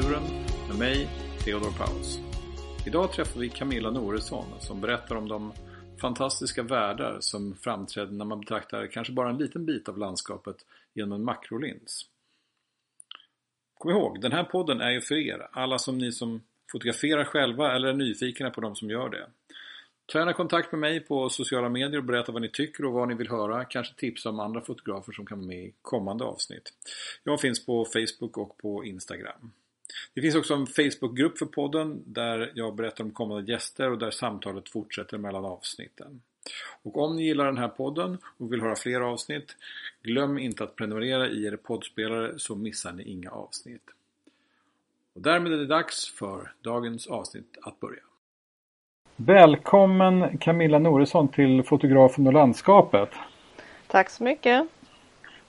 naturen med mig, Theodor Paus. Idag träffar vi Camilla Noresson som berättar om de fantastiska världar som framträder när man betraktar kanske bara en liten bit av landskapet genom en makrolins. Kom ihåg, den här podden är ju för er, alla som ni som fotograferar själva eller är nyfikna på de som gör det. Ta gärna kontakt med mig på sociala medier och berätta vad ni tycker och vad ni vill höra. Kanske tipsa om andra fotografer som kan vara med i kommande avsnitt. Jag finns på Facebook och på Instagram. Det finns också en Facebookgrupp för podden där jag berättar om kommande gäster och där samtalet fortsätter mellan avsnitten. Och om ni gillar den här podden och vill höra fler avsnitt, glöm inte att prenumerera i er poddspelare så missar ni inga avsnitt. Och därmed är det dags för dagens avsnitt att börja. Välkommen Camilla Noresson till Fotografen och landskapet. Tack så mycket.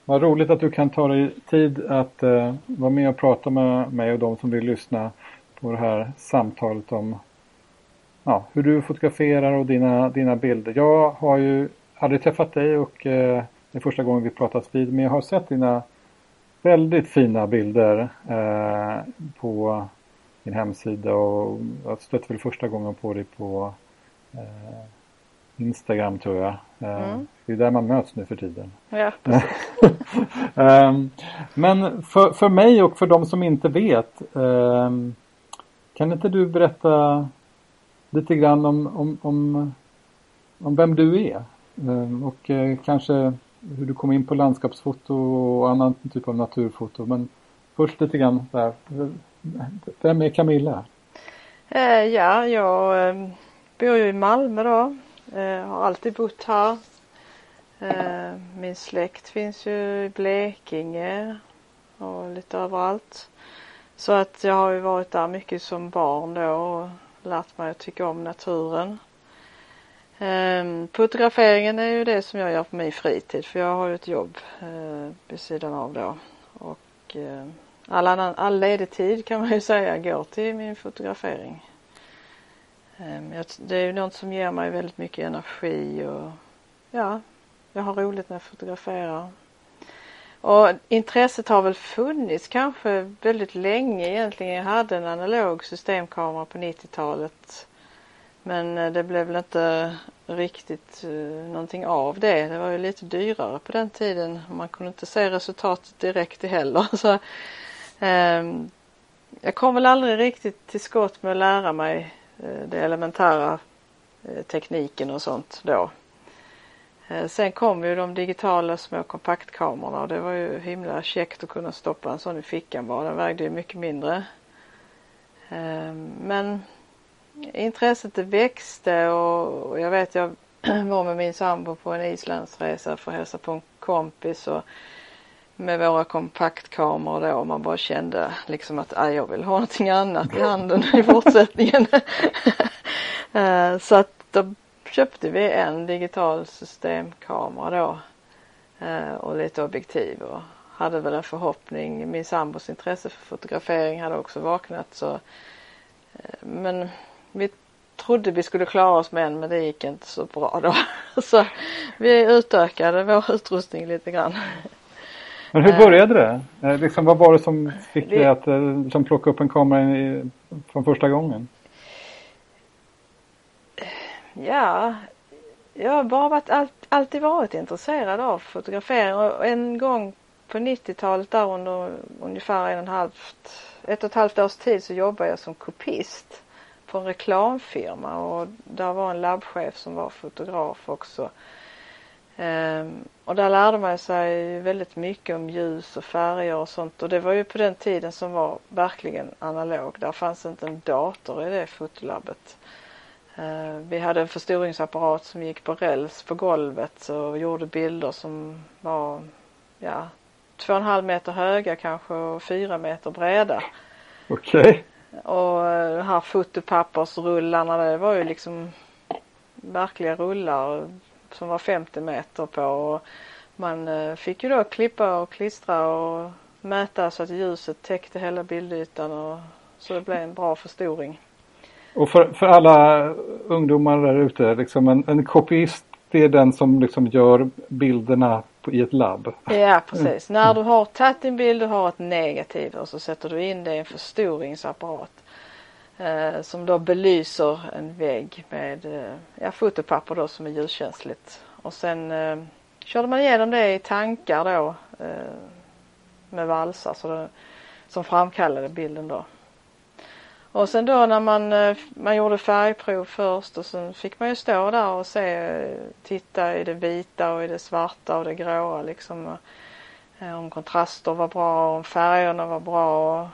Vad roligt att du kan ta dig tid att uh, vara med och prata med mig och de som vill lyssna på det här samtalet om ja, hur du fotograferar och dina, dina bilder. Jag har ju aldrig träffat dig och uh, det är första gången vi pratas vid men jag har sett dina väldigt fina bilder uh, på din hemsida och jag stötte väl första gången på dig på eh, Instagram tror jag. Eh, mm. Det är där man möts nu för tiden. Ja, um, men för, för mig och för de som inte vet um, kan inte du berätta lite grann om, om, om, om vem du är? Um, och uh, kanske hur du kom in på landskapsfoto och annan typ av naturfoto. Men först lite grann där. Vem är Camilla? Eh, ja, jag eh, bor ju i Malmö då. Eh, har alltid bott här. Eh, min släkt finns ju i Blekinge och lite överallt. Så att jag har ju varit där mycket som barn då och lärt mig att tycka om naturen. Eh, fotograferingen är ju det som jag gör på min fritid för jag har ju ett jobb eh, vid sidan av då. Och eh, all, annan, all ledig tid kan man ju säga går till min fotografering. Ehm, det är ju något som ger mig väldigt mycket energi och ja, jag har roligt när jag fotograferar. Och intresset har väl funnits kanske väldigt länge egentligen. Jag hade en analog systemkamera på 90-talet. Men eh, det blev väl inte riktigt eh, någonting av det. Det var ju lite dyrare på den tiden. Man kunde inte se resultatet direkt heller. Så eh, jag kom väl aldrig riktigt till skott med att lära mig Eh, det elementära eh, tekniken och sånt då. Eh, sen kom ju de digitala små kompaktkamerorna och det var ju himla käckt att kunna stoppa en sån i fickan bara. Den vägde ju mycket mindre. Men intresset det växte och jag vet jag var med min sambo på en islandsresa för att hälsa på en kompis och med våra kompaktkameror då och man bara kände liksom att jag vill ha någonting annat i handen i fortsättningen. Eh, så att då köpte vi en digital systemkamera då eh, och lite objektiv och hade väl en förhoppning. Min sambos intresse för fotografering hade också vaknat så eh, men vi trodde vi skulle klara oss med en men det gick inte så bra då. Så vi utökade vår utrustning lite grann. Men hur började det? Eh, liksom, vad var det som fick dig att eh, som plocka upp en kamera i, från första gången? Ja, jag har bara varit, allt, alltid varit intresserad av fotografering och en gång på 90-talet där under ungefär en och en halvt, ett och ett halvt års tid så jobbade jag som kopist på en reklamfirma och där var en labbchef som var fotograf också. Um, och där lärde man sig väldigt mycket om ljus och färger och sånt och det var ju på den tiden som var verkligen analog. Där fanns inte en dator i det fotolabbet. Uh, vi hade en förstoringsapparat som gick på räls på golvet och gjorde bilder som var ja, två och en halv meter höga kanske och fyra meter breda. Okej. Okay. Och eh, de här fotopappersrullarna det var ju liksom verkliga rullar som var 50 meter på och man eh, fick ju då klippa och klistra och mäta så att ljuset täckte hela bildytan och så det blev en bra förstoring. Och för, för alla ungdomar där ute, liksom en, en kopiist det är den som liksom gör bilderna i ett labb. Ja precis. Mm. När du har tagit din bild, du har ett negativ och så sätter du in det i en förstoringsapparat. Eh, som då belyser en vägg med eh, ja, fotopapper då som är ljuskänsligt. Och sen eh, körde man igenom det i tankar då eh, med valsar så det, som framkallade bilden då. Och sen då när man, eh, man gjorde färgprov först och sen fick man ju stå där och se, eh, titta i det vita och i det svarta och det gråa liksom. Eh, om kontraster var bra, om färgerna var bra.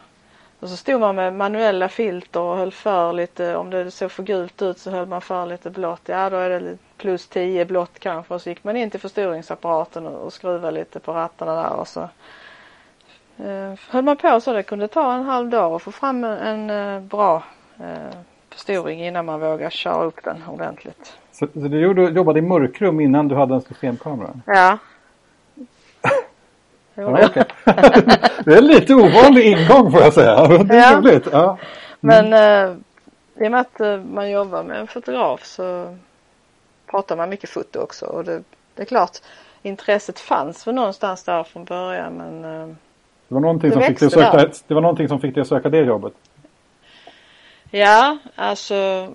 Och, så stod man med manuella filter och höll för lite, om det såg för gult ut så höll man för lite blått. Ja då är det plus 10 blått kanske och så gick man in till förstoringsapparaten och, och skruvade lite på rattarna där och så eh, höll man på så det kunde ta en halv dag att få fram en, en eh, bra eh, förstoring innan man vågar köra upp den ordentligt. Så, så du jobbade i mörkrum innan du hade en systemkamera? Ja. ja okay. det är en lite ovanlig ingång får jag säga. Det är ja. roligt. Ja. Mm. Men eh, i och med att eh, man jobbar med en fotograf så pratar man mycket foto också och det, det är klart intresset fanns väl någonstans där från början men eh, det var någonting, som fick, dig söka, det var någonting som fick dig att söka det jobbet? Ja, alltså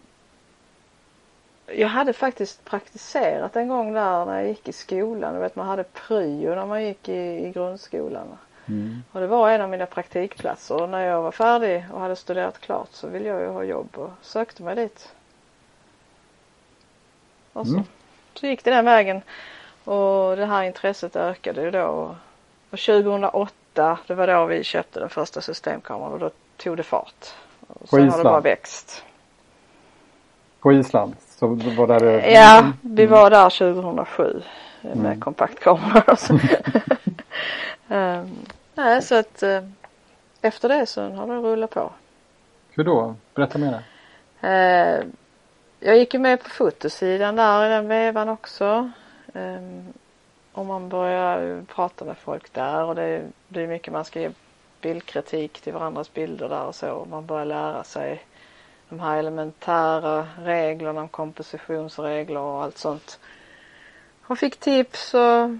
jag hade faktiskt praktiserat en gång där när jag gick i skolan. Du vet man hade pryo när man gick i, i grundskolan. Mm. Och det var en av mina praktikplatser och när jag var färdig och hade studerat klart så ville jag ju ha jobb och sökte mig dit. Och så, mm. så gick det den vägen och det här intresset ökade ju då. Och 2008 2008, det var då vi köpte den första systemkameran och då tog det fart. Och sen har det bara växt. På Island? Så var där det... Ja, vi var där 2007 med mm. kompaktkameror. um, nej, så att uh, efter det så har det rullat på. Hur då? Berätta mer. Uh, jag gick ju med på fotosidan där i den vevan också. Um, om man börjar prata med folk där och det blir mycket man ska ge bildkritik till varandras bilder där och så. Man börjar lära sig de här elementära reglerna om kompositionsregler och allt sånt. Och fick tips och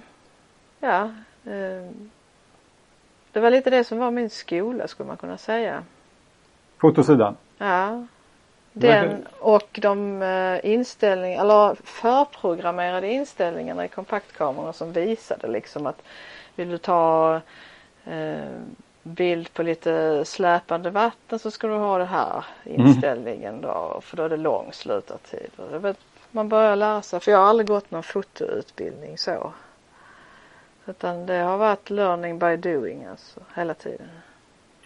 ja. Eh, det var lite det som var min skola skulle man kunna säga. Fotosidan? Ja. Den och de eh, inställningar, eller förprogrammerade inställningarna i kompaktkamerorna som visade liksom att vill du ta eh, bild på lite släpande vatten så ska du ha det här mm. inställningen då för då är det lång slutartid. Man börjar lära sig, för jag har aldrig gått någon fotoutbildning så. Utan det har varit learning by doing alltså hela tiden.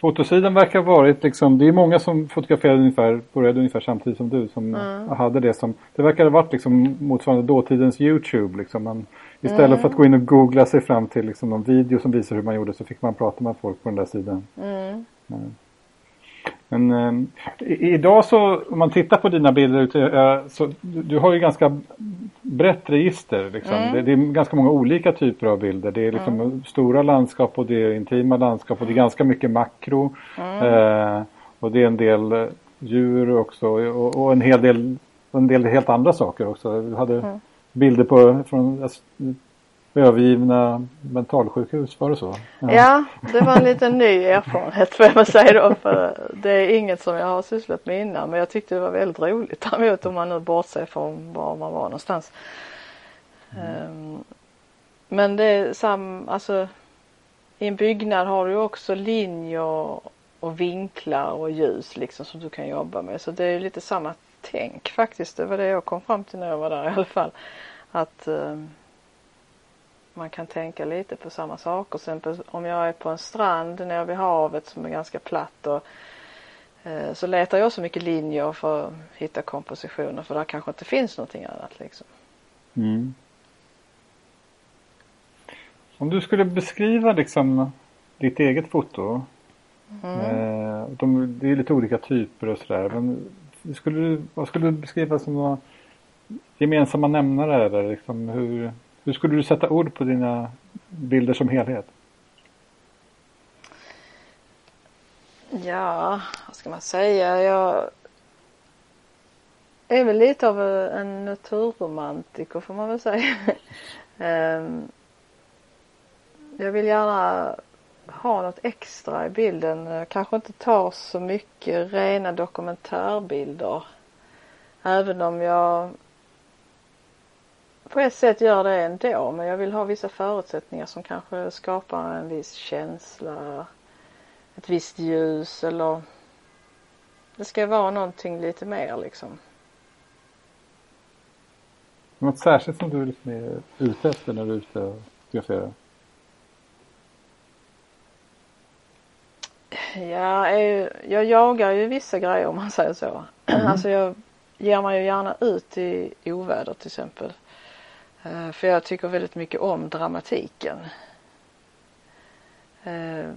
Fotosidan verkar ha varit liksom, det är många som fotograferade ungefär, började ungefär samtidigt som du som mm. hade det som, det verkar ha varit liksom motsvarande dåtidens Youtube liksom. Man, istället mm. för att gå in och googla sig fram till liksom någon video som visar hur man gjorde så fick man prata med folk på den där sidan. Mm. Men eh, idag så om man tittar på dina bilder eh, så du har ju ganska brett register. Liksom. Mm. Det, det, är ganska många olika typer av bilder. Det är liksom mm. stora landskap och det är intima landskap och det är ganska mycket makro. Mm. Eh, och det är en del eh, djur också och, och, en hel del en del helt andra saker också. Du hade mm. bilder på från övergivna mentalsjukhus, var det så? Ja. ja, det var en liten ny erfarenhet får jag säga då. För det är inget som jag har sysslat med innan men jag tyckte det var väldigt roligt däremot om man nu bortser från var man var någonstans. Mm. Um, men det är sam, alltså i en byggnad har du också linjer och vinklar och ljus liksom som du kan jobba med. Så det är lite samma tänk faktiskt. Det var det jag kom fram till när jag var där i alla fall. Att um, man kan tänka lite på samma saker. Sen om jag är på en strand nere vid havet som är ganska platt och eh, så letar jag så mycket linjer för att hitta kompositioner för där kanske inte finns någonting annat liksom. Mm. Om du skulle beskriva liksom ditt eget foto. Mm. Eh, de, det är lite olika typer och sådär. Men skulle du, vad skulle du beskriva som några gemensamma nämnare eller liksom hur, hur skulle du sätta ord på dina bilder som helhet? Ja, vad ska man säga? Jag är väl lite av en naturromantiker får man väl säga. Ehm, jag vill gärna ha något extra i bilden. Jag kanske inte tar så mycket rena dokumentärbilder. Även om jag på ett sätt gör det ändå men jag vill ha vissa förutsättningar som kanske skapar en viss känsla, ett visst ljus eller det ska vara någonting lite mer liksom. Något särskilt som du liksom är ute efter när du är ute och fotograferar? Ja, jag jagar ju vissa grejer om man säger så. Mm. Alltså jag ger mig ju gärna ut i oväder till exempel. Eh, för jag tycker väldigt mycket om dramatiken. Eh,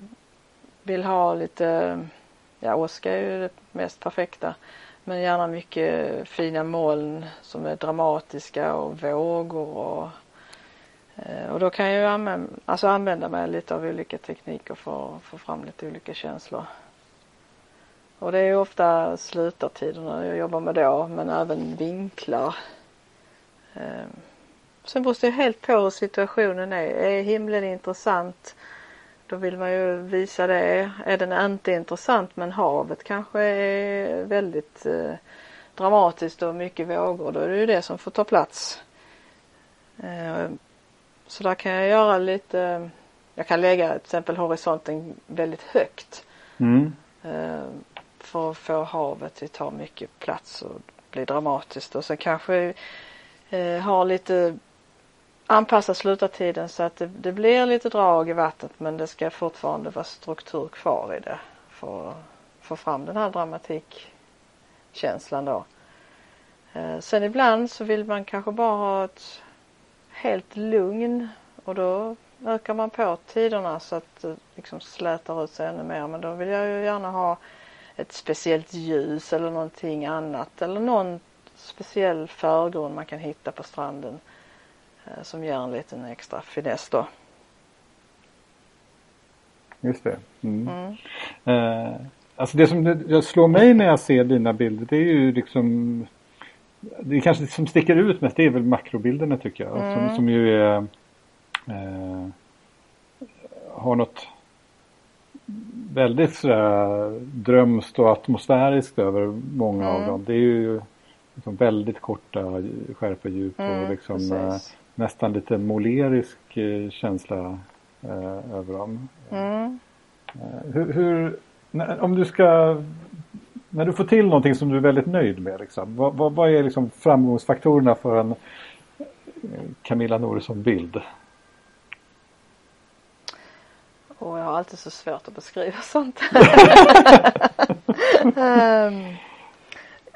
vill ha lite, ja åska är ju det mest perfekta. Men gärna mycket fina moln som är dramatiska och vågor och eh, och då kan jag ju använda, alltså använda mig lite av olika tekniker för att få fram lite olika känslor. Och det är ju ofta slutartiderna jag jobbar med då men även vinklar. Sen beror det helt på hur situationen är. Är himlen intressant då vill man ju visa det. Är den inte intressant men havet kanske är väldigt eh, dramatiskt och mycket vågor då är det ju det som får ta plats. Eh, så där kan jag göra lite, jag kan lägga till exempel horisonten väldigt högt. Mm. Eh, för att få havet att ta mycket plats och bli dramatiskt och sen kanske eh, ha lite anpassa slutartiden så att det, det, blir lite drag i vattnet men det ska fortfarande vara struktur kvar i det för att få fram den här dramatikkänslan då. Eh, sen ibland så vill man kanske bara ha ett helt lugn och då ökar man på tiderna så att det liksom slätar ut sig ännu mer men då vill jag ju gärna ha ett speciellt ljus eller någonting annat eller någon speciell förgrund man kan hitta på stranden som ger en liten extra finess då. Just det. Mm. Mm. Eh, alltså det som slår mig när jag ser dina bilder det är ju liksom det kanske som sticker ut mest det är väl makrobilderna tycker jag. Mm. Som, som ju är eh, har något väldigt sådär drömskt och atmosfäriskt över många av mm. dem. Det är ju liksom väldigt korta skärpa djup och mm, liksom eh, nästan lite målerisk eh, känsla eh, över dem. Mm. Eh, hur, hur när, om du ska, när du får till någonting som du är väldigt nöjd med, liksom, vad, vad, vad är liksom framgångsfaktorerna för en Camilla Noresson-bild? Och jag har alltid så svårt att beskriva sånt. um,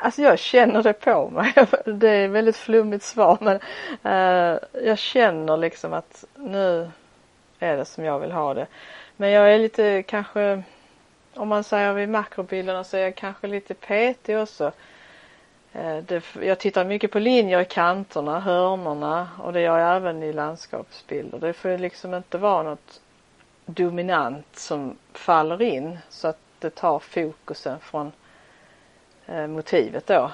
Alltså jag känner det på mig. Det är ett väldigt flummigt svar men eh jag känner liksom att nu är det som jag vill ha det. Men jag är lite kanske, om man säger vid makrobilderna så är jag kanske lite petig också. eh det, jag tittar mycket på linjer i kanterna, hörnorna och det gör jag även i landskapsbilder. Det får liksom inte vara något dominant som faller in så att det tar fokusen från Eh, Eh, motivet då.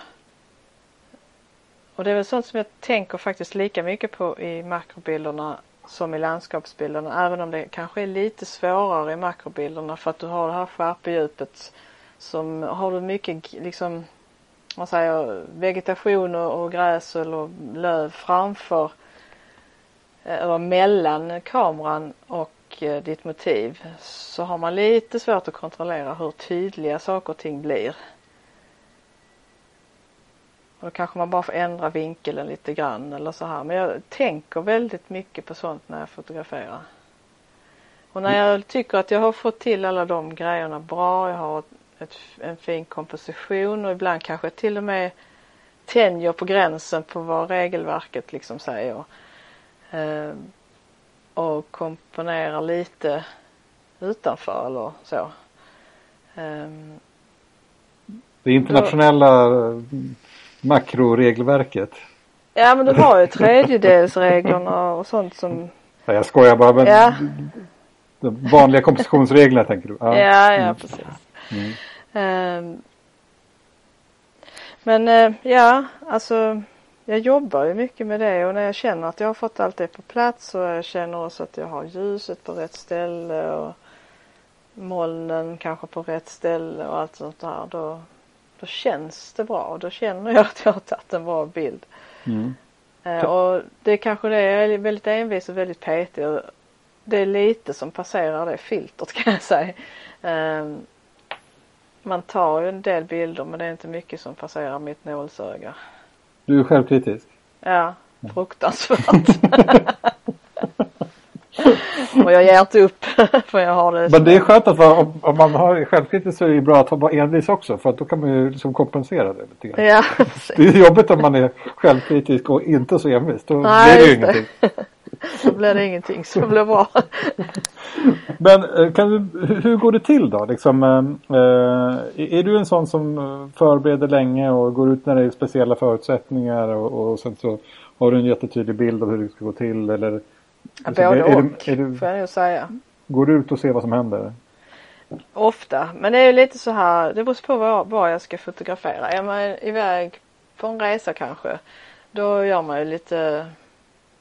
Och det är väl sånt som jag tänker faktiskt lika mycket på i makrobilderna som i landskapsbilderna även om det kanske är lite svårare i makrobilderna för att du har det här skärpedjupet som har du mycket liksom man säger vegetation och gräs eller löv framför eh, eller mellan kameran och eh, ditt motiv så har man lite svårt att kontrollera hur tydliga saker och ting blir. Och då kanske man bara får ändra vinkeln lite grann eller så här. Men jag tänker väldigt mycket på sånt när jag fotograferar. Och när jag tycker att jag har fått till alla de grejerna bra, jag har ett, en fin komposition och ibland kanske till och med tänjer på gränsen på vad regelverket liksom säger. Eh, och komponerar lite utanför eller så. Eh, det internationella då, makroregelverket. Ja men du har ju tredjedelsreglerna och sånt som ja, Jag skojar bara men ja. de vanliga kompositionsreglerna tänker du? Ja, ja, ja mm. precis. Mm. Um, men uh, ja, alltså jag jobbar ju mycket med det och när jag känner att jag har fått allt det på plats och jag känner också att jag har ljuset på rätt ställe och molnen kanske på rätt ställe och allt sånt där. Då, då känns det bra. Då känner jag att jag har tagit en bra bild. Mm. Eh, och det är kanske det, jag är väldigt envis och väldigt petig. Och det är lite som passerar det filtret kan jag säga. Eh, man tar ju en del bilder men det är inte mycket som passerar mitt nålsöga. Du är självkritisk? Ja, fruktansvärt. och jag ger inte upp för jag har det. Men det är skönt att vara, om, om man har självkritik så är det bra att vara envis också för att då kan man ju liksom kompensera det lite grann. Ja, Det är jobbigt om man är självkritisk och inte så envis. Då Nej, blir det ju ingenting. Då blir det ingenting som blir bra. Men eh, kan du, hur- går det till då? Liksom, eh, eh, är du en sån som förbereder länge och går ut när det är speciella förutsättningar och, och sen så har du en jättetydlig bild av hur det ska gå till? Eller Både är, är, och är du, får jag nog säga. går du ut och ser vad som händer? Ofta. Men det är ju lite så här, det beror på vad, vad jag ska fotografera. Är man iväg på en resa kanske, då gör man ju lite,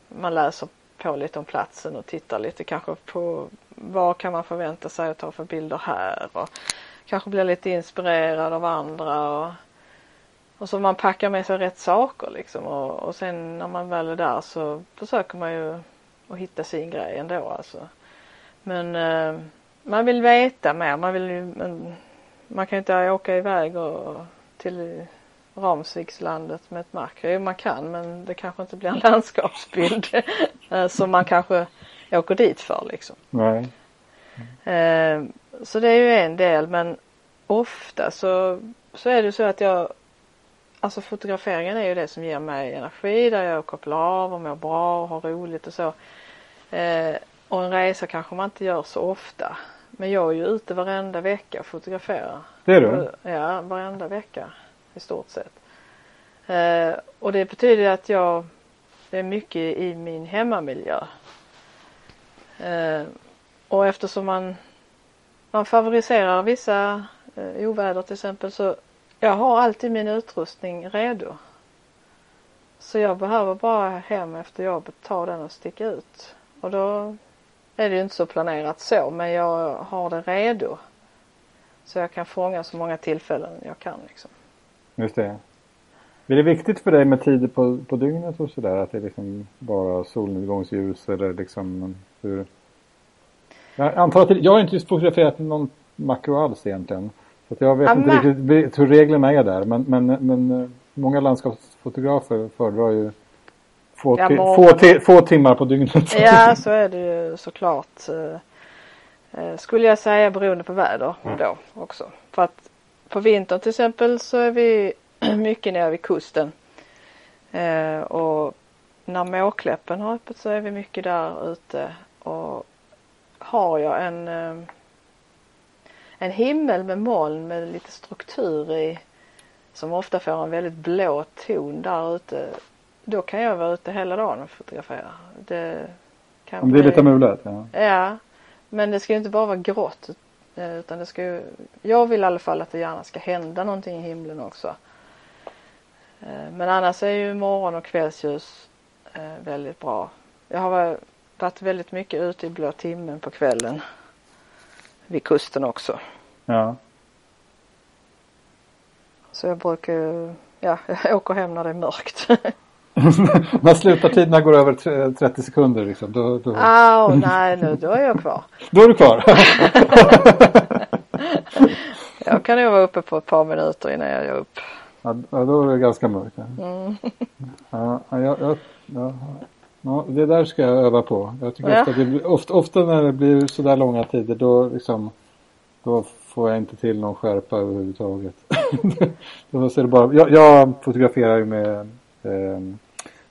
man läser på lite om platsen och tittar lite kanske på vad kan man förvänta sig att ta för bilder här och kanske blir lite inspirerad av andra och, och så man packar med sig rätt saker liksom och, och sen när man väl är där så försöker man ju att hitta sin grej ändå alltså. Men eh, man vill veta mer. Man vill ju, men man kan ju inte åka iväg och, till Ramsvikslandet med ett makro. Jo, man kan men det kanske inte blir en landskapsbild eh, som man kanske åker dit för liksom. Nej. Eh, så det är ju en del men ofta så, så är det så att jag Alltså fotograferingen är ju det som ger mig energi där jag kopplar av och mår bra och har roligt och så. Eh, och en resa kanske man inte gör så ofta. Men jag är ju ute varenda vecka och fotograferar. Det är du? Ja, varenda vecka i stort sett. Eh, och det betyder att jag det är mycket i min hemmamiljö. Eh, och eftersom man, man favoriserar vissa eh, oväder till exempel så jag har alltid min utrustning redo. Så jag behöver bara hem efter jobbet ta den och sticka ut. Och då är det ju inte så planerat så men jag har det redo. Så jag kan fånga så många tillfällen jag kan liksom. Just det. Är det viktigt för dig med tider på, på dygnet och sådär? Att det är liksom bara solnedgångsljus eller liksom hur? Jag antar att det, jag har inte fotograferat någon makro alls egentligen. Så jag vet Ja, inte men- riktigt hur reglerna är där. Men, men, men eh, många landskapsfotografer föredrar ju få, Ja, få, få timmar på dygnet. Ja så är det ju såklart. Eh, eh, Skulle jag säga beroende på väder då också. För att på vintern till exempel så är vi mycket nere vid kusten. Eh, och när Måkläppen har öppet så är vi mycket där ute. Och har jag en, en himmel med moln med lite struktur i som ofta får en väldigt blå ton där ute. Då kan jag vara ute hela dagen och fotografera. Det, kan Om det är bli- lite mulet. Ja. Ja, men det ska ju inte bara vara grått. eh, Utan det ska ju, jag vill i alla fall att det gärna ska hända någonting i himlen också. Eh, Men annars är ju morgon och kvällsljus eh, väldigt bra. Jag har va- varit väldigt mycket ute i blå timmen på kvällen. Vid kusten också. ja. Så jag brukar ju, ja, jag åker hem när det är mörkt. När slutartiderna går över tre- 30 sekunder liksom, då, då, Au, nej nu, då är jag kvar. då är du kvar. Jag kan nog vara uppe på ett par minuter innan jag är upp. Ja, då är det ganska mörkt. Mm. Ja, ja, ja, ja, ja, det där ska jag öva på. Jag tycker Ja. ofta, det ofta, ofta när det blir sådär långa tider då liksom då får jag inte till någon skärpa överhuvudtaget. då ser det bara, jag, jag fotograferar ju med eh,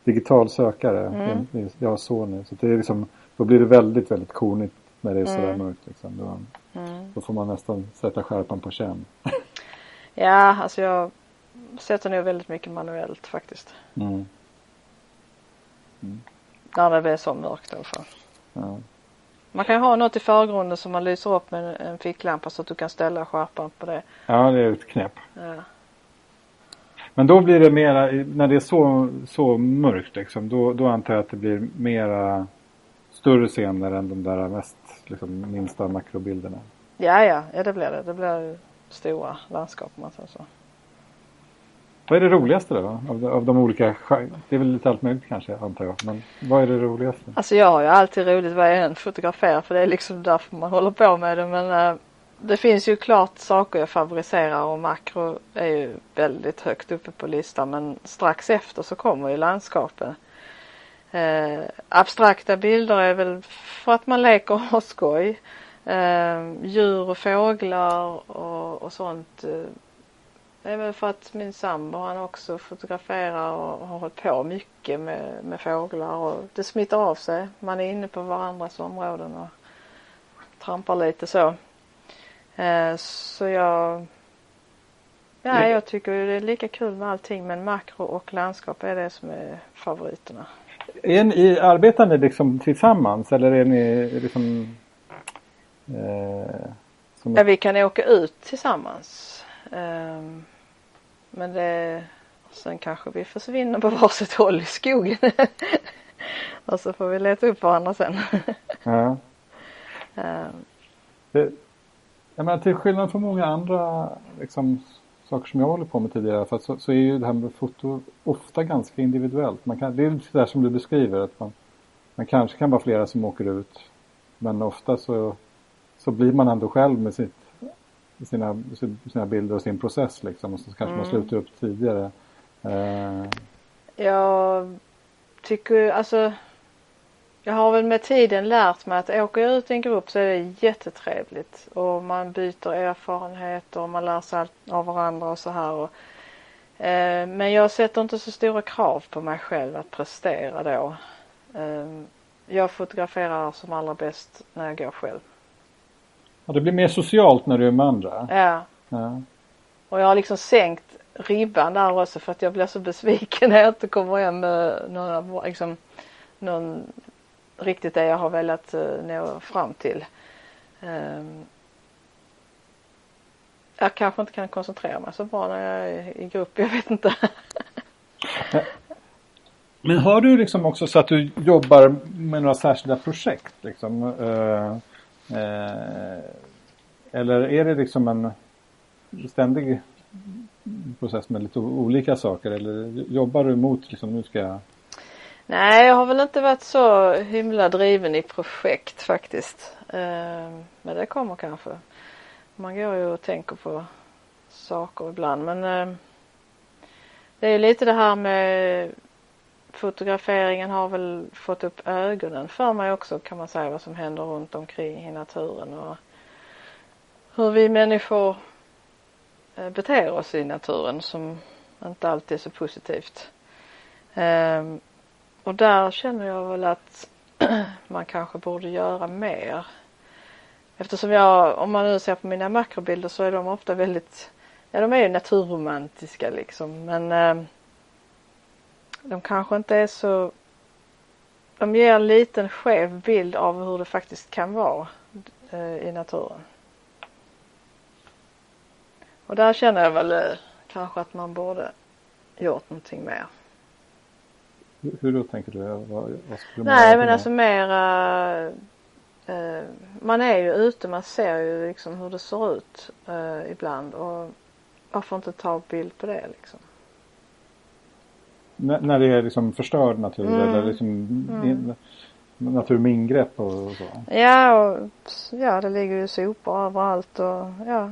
digital sökare. Mm. Jag, jag har Sony. Så det är liksom, då blir det väldigt, väldigt konigt när det är sådär Mm. mörkt. Liksom. Då, Mm. då får man nästan sätta skärpan på känn. Ja, alltså jag sätter nog väldigt mycket manuellt faktiskt. Mm. När det blir så mörkt i alla fall. Ja. Man kan ju ha något i förgrunden som man lyser upp med en- en ficklampa så att du kan ställa skärpan på det. ja, det är ett knep. Ja. Men då blir det mera, när det är så, så mörkt liksom, då, då antar jag att det blir mera större scener än de där mest liksom, minsta makrobilderna. Ja, ja, ja det blir det. Det blir stora landskap om man säger så. Vad är det roligaste då? Av, av de olika, det är väl lite allt möjligt kanske antar jag. Men vad är det roligaste? Alltså jag har ju alltid roligt vad jag än fotograferar för det är liksom därför man håller på med det. Men äh, det finns ju klart saker jag favoriserar och makro är ju väldigt högt uppe på listan. Men strax efter så kommer ju landskapen. Eh, abstrakta bilder är väl för att man leker och har skoj. Eh, djur och fåglar och, och sånt eh, är väl för att min sambo han också fotograferar och har hållit på mycket med, med fåglar och det smittar av sig. Man är inne på varandras områden och trampar lite så. Eh, så jag Ja, jag tycker det är lika kul med allting men makro och landskap är det som är favoriterna. Är ni, arbetar ni liksom tillsammans eller är ni liksom eh, Ja, vi kan åka ut tillsammans. Um, men det, sen kanske vi försvinner på varsitt håll i skogen. och så får vi leta upp varandra sen. ja. Um, jag menar till skillnad från många andra liksom, saker som jag håller på med tidigare för så, så är ju det här med foto ofta ganska individuellt. Man kan, det är det där som du beskriver att man, man kanske kan vara flera som åker ut men ofta så, så blir man ändå själv med sitt sina, sina bilder och sin process liksom och så kanske mm. man slutar upp tidigare. Eh. Jag tycker alltså jag har väl med tiden lärt mig att åka ut i en grupp så är det jättetrevligt och man byter erfarenheter och man lär sig av varandra och så här. Och, eh, men jag sätter inte så stora krav på mig själv att prestera då. Eh, jag fotograferar som allra bäst när jag går själv. Ja, det blir mer socialt när du är med andra. Ja. ja. Och jag har liksom sänkt ribban där också för att jag blir så besviken när jag inte kommer hem med någon, liksom, någon riktigt det jag har velat eh, nå fram till. Ehm, jag kanske inte kan koncentrera mig så bra när jag är i grupp, jag vet inte. Men har du liksom också så att du jobbar med några särskilda projekt liksom? Eh, eh, eller är det liksom en ständig process med lite olika saker eller jobbar du mot liksom nu ska jag Nej, jag har väl inte varit så himla driven i projekt faktiskt. Eh, men det kommer kanske. Man går ju och tänker på saker ibland men eh, det är ju lite det här med fotograferingen har väl fått upp ögonen för mig också kan man säga vad som händer runt omkring i naturen och hur vi människor eh, beter oss i naturen som inte alltid är så positivt. Ehm, och där känner jag väl att man kanske borde göra mer. Eftersom jag, om man nu ser på mina makrobilder så är de ofta väldigt, ja de är ju naturromantiska liksom men eh de kanske inte är så de ger en liten skev bild av hur det faktiskt kan vara eh, i naturen. Och där känner jag väl eh, kanske att man borde gjort någonting mer. Hur då tänker du? Vad, vad skulle man Nej men alltså mera eh, man är ju ute, man ser ju liksom hur det ser ut eh, ibland och varför inte ta bild på det liksom? när det är liksom förstörd natur mm. eller liksom mm. natur med ingrepp och, så? Ja, och, ja det ligger ju sopor överallt och ja.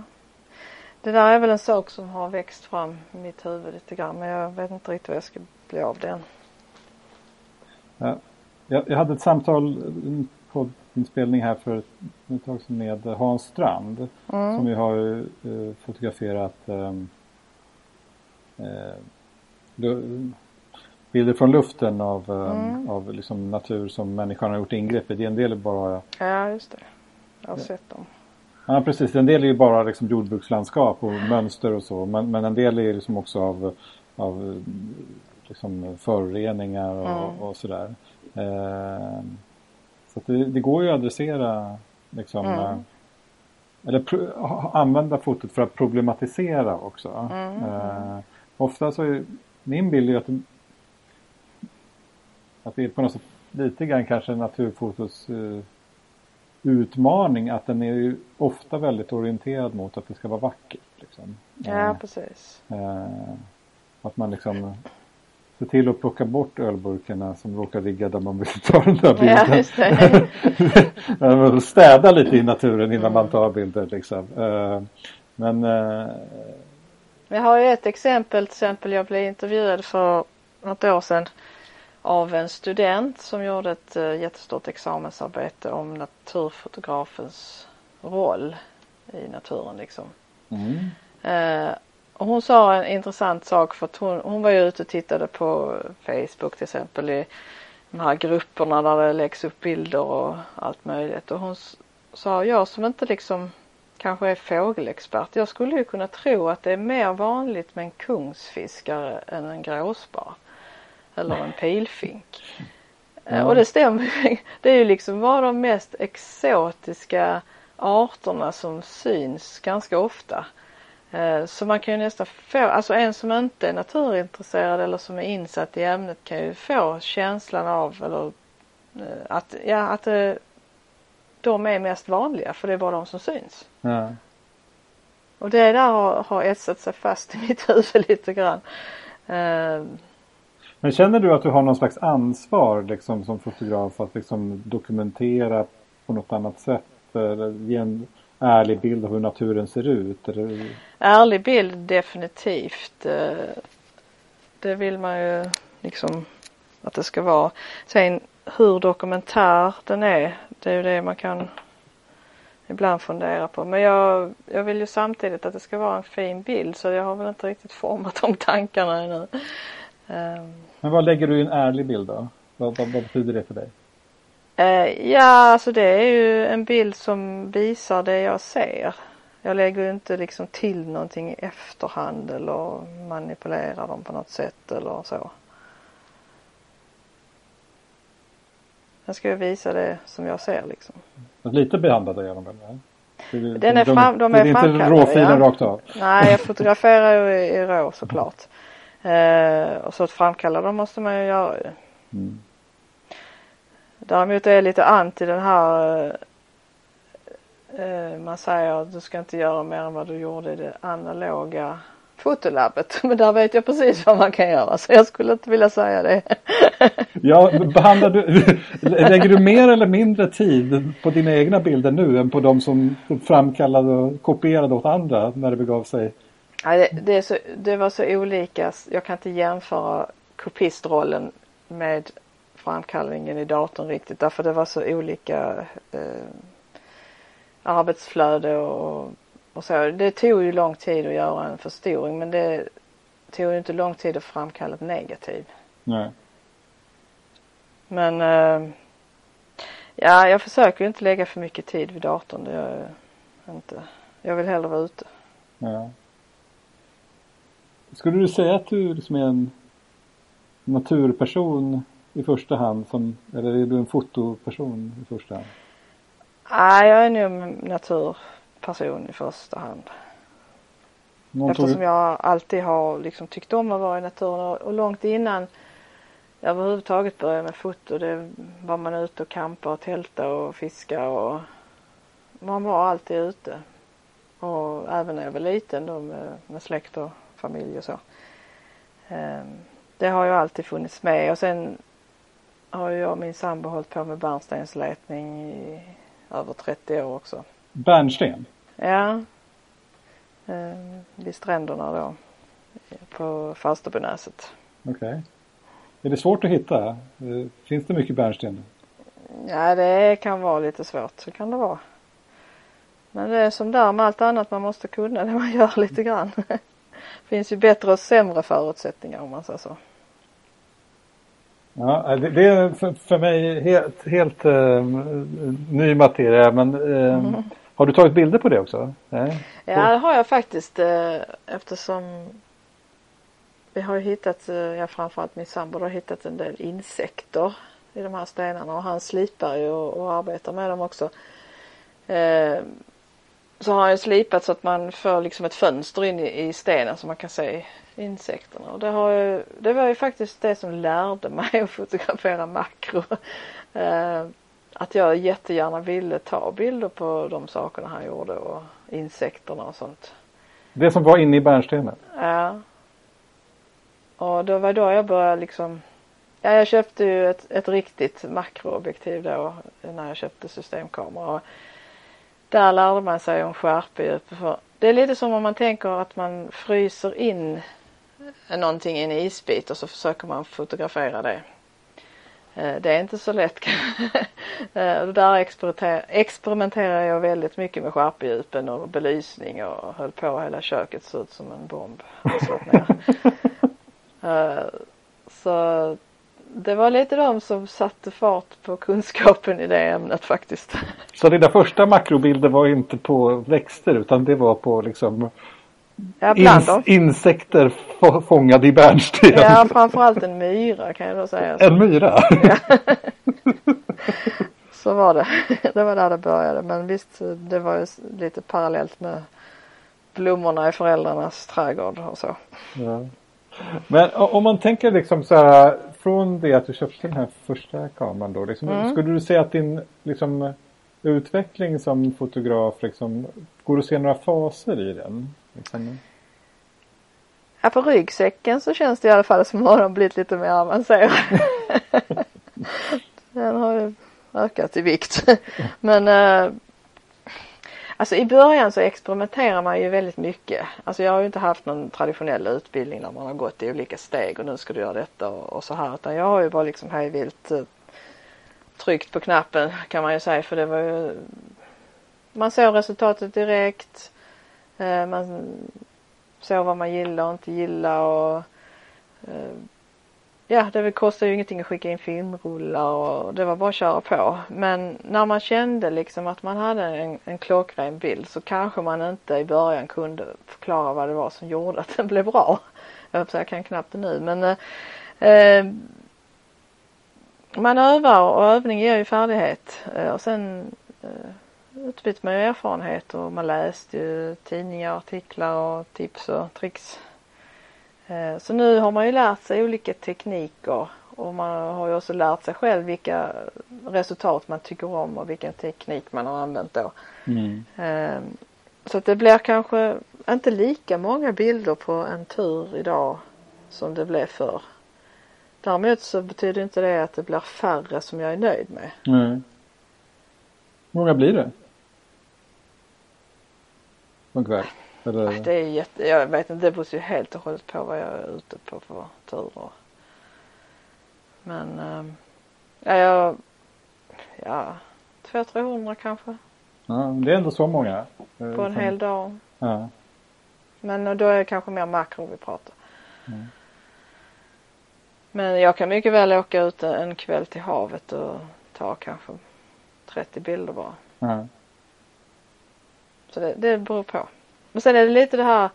Det där är väl en sak som har växt fram i mitt huvud lite grann men jag vet inte riktigt vad jag ska bli av den. Ja. Jag, hade ett samtal på inspelning här för ett tag sedan med Hans Strand mm. som ju har uh, fotograferat um, uh, bilder från luften av, eh, mm. av liksom natur som människan har gjort ingrepp i. En del är bara... Ja, just det. Jag har sett dem. Ja, precis. En del är ju bara liksom jordbrukslandskap och mönster och så. Men, men en del är liksom också av, av liksom föroreningar och, mm. och sådär. Eh, så det, det, går ju att adressera liksom mm. Eh, eller pro, använda fotot för att problematisera också. Mm. Eh, ofta så är min bild är att, att det är på något sätt lite grann kanske naturfotos uh, utmaning att den är ju ofta väldigt orienterad mot att det ska vara vackert. Liksom. Ja, uh, precis. Uh, att man liksom Se till att plocka bort ölburkarna som råkar ligga där man vill ta den där bilden. Ja. Städa lite i naturen innan man tar bilder liksom. Men jag har ju ett exempel, till exempel jag blev intervjuad för något år sedan av en student som gjorde ett uh, jättestort examensarbete om naturfotografens roll i naturen liksom. Mm. Och hon sa en intressant sak för att hon, hon var ju ute och tittade på Facebook till exempel i de här grupperna där det läggs upp bilder och allt möjligt och hon sa jag som inte liksom kanske är fågelexpert. Jag skulle ju kunna tro att det är mer vanligt med en kungsfiskare än en gråsparv. Eller en pilfink. Ja. Och det stämmer Det är ju liksom bara de mest exotiska arterna som syns ganska ofta. Eh, så man kan ju nästan få, alltså en som inte är naturintresserad eller som är insatt i ämnet kan ju få känslan av eller eh, att, ja, att de är mest vanliga för det är bara de som syns. Ja. Och det där har, har etsat sig fast i mitt huvud lite grann. Men känner du att du har någon slags ansvar liksom, som fotograf att liksom, dokumentera på något annat sätt? Eller ge en ärlig bild av hur naturen ser ut? Eller? Ärlig bild definitivt. Eh, det vill man ju liksom att det ska vara. Sen hur dokumentär den är, det är ju det man kan ibland fundera på. Men jag, jag vill ju samtidigt att det ska vara en fin bild så jag har väl inte riktigt format de tankarna ännu. Um. Men vad lägger du i en ärlig bild då? Vad, vad, vad betyder det för dig? Uh, ja, alltså det är ju en bild som visar det jag ser. Jag lägger inte liksom till någonting i efterhand eller manipulerar dem på något sätt eller så. Jag ska visa det som jag ser liksom. Lite behandlade är de väl? Den är fram, de, de är Det är inte råfilen ja. rakt av? Nej, jag fotograferar ju i, i rå såklart. Eh, och så att framkalla dem måste man ju göra ju. Mm. Däremot är jag lite anti den här eh, man säger att du ska inte göra mer än vad du gjorde i det analoga fotolabbet. Men där vet jag precis vad man kan göra så jag skulle inte vilja säga det. ja, behandlar du, lägger du mer eller mindre tid på dina egna bilder nu än på de som framkallade och kopierade åt andra när det begav sig? Ja, det, det, så, det var så olika. Jag kan inte jämföra kopistrollen med framkallningen i datorn riktigt därför det var så olika eh, arbetsflöde och och så. Det tog ju lång tid att göra en förstoring men det tog ju inte lång tid att framkalla ett negativ. Nej. Men äh, ja, jag försöker ju inte lägga för mycket tid vid datorn. Det gör jag inte. Jag vill hellre vara ute. Ja. Skulle du säga att du liksom är en naturperson i första hand som, eller är du en fotoperson i första hand? Nej, jag är nog natur person i första hand. Någon Eftersom jag alltid har liksom tyckt om att vara i naturen och långt innan jag överhuvudtaget började med foto det var man ute och campa och tälta och fiska och man var alltid ute. Och även när jag var liten då med, med släkt och familj och så. Ehm, det har ju alltid funnits med och sen har jag och min sambo hållit på med bärnstensletning i över 30 år också. Bärnsten? Ja. Eh, vid stränderna då. På Falsterbonäset. Okej. Okay. Är det svårt att hitta? Eh, finns det mycket bärnsten? Ja det kan vara lite svårt, så kan det vara. Men det är som där med allt annat man måste kunna det man gör lite grann. Det finns ju bättre och sämre förutsättningar om man säger så. Ja, det, är för, för mig helt, helt uh, ny materia men uh, mm. Har du tagit bilder på det också? Nej. Ja det har jag faktiskt eh, eftersom vi har hittat, ja framförallt min sambo har hittat en del insekter i de här stenarna och han slipar ju och, och arbetar med dem också. Så har han ju slipat så att man får liksom ett fönster in i, i stenen så man kan se insekterna. Och det, har ju, det var ju faktiskt det som lärde mig att fotografera makro. Eh, att jag jättegärna ville ta bilder på de sakerna han gjorde och insekterna och sånt. Det som var inne i bärnstenen? Ja. Och då var då jag började liksom Ja, jag köpte ju ett, ett riktigt makroobjektiv då när jag köpte systemkamera. Där lärde man sig om skärpedjup. Det är lite som om man tänker att man fryser in någonting i en isbit och så försöker man fotografera det. Eh, det är inte så lätt. Eh, där experimenterar jag väldigt mycket med skärpedjupen och belysning och höll på hela köket såg ut som en bomb. Eh, så det var lite de som satte fart på kunskapen i det ämnet faktiskt. Så dina första makrobilder var inte på växter utan det var på liksom ja, ins insekter fångade i bärnsten? Ja, framförallt en myra kan jag då säga. En myra? Ja. Så var det. Det var där det började. Men visst, det var ju lite parallellt med blommorna i föräldrarnas trädgård och så. Ja. Men om man tänker liksom så här från det att du köpte den här första kameran då. Liksom, mm. Skulle du säga att din liksom, utveckling som fotograf liksom, går att se några faser i den? Liksom? Ja, på ryggsäcken så känns det i alla fall som att den blivit lite mer avancerad. den har ju ökat i vikt. Men äh, Alltså i början så experimenterar man ju väldigt mycket. Alltså jag har ju inte haft någon traditionell utbildning där man har gått i olika steg och nu ska du göra detta och, och så här. Utan jag har ju bara liksom hejvilt eh, tryckt på knappen kan man ju säga för det var ju Man såg resultatet direkt. Eh, man såg vad man gillar och inte gillar och eh, ja, det kostar ju ingenting att skicka in filmrullar och det var bara att köra på. Men när man kände liksom att man hade en, en klockren bild så kanske man inte i början kunde förklara vad det var som gjorde att den blev bra. Jag, jag kan knappt det nu men eh, eh, man övar och övning ger ju färdighet eh, och sen eh, utbyter man ju erfarenhet och man läste ju tidningar, artiklar och tips och tricks Eh, så nu har man ju lärt sig olika tekniker och man har ju också lärt sig själv vilka resultat man tycker om och vilken teknik man har använt då. Mm. Eh, så att det blir kanske inte lika många bilder på en tur idag som det blev förr. Däremot så betyder inte det att det blir färre som jag är nöjd med. Nej. Hur många blir det? På en kväll? Eller? Det är jätte, jag vet inte, det beror ju helt och hållet på vad jag är ute på för turer. Men äh, ja, jag, ja, 200-300 kanske. Ja, det är ändå så många. På en hel dag. Ja. Men då är det kanske mer makro vi pratar. Mm. Men jag kan mycket väl åka ut en kväll till havet och ta kanske 30 bilder bara. Ja. Så det, det beror på. Men sen är det lite det här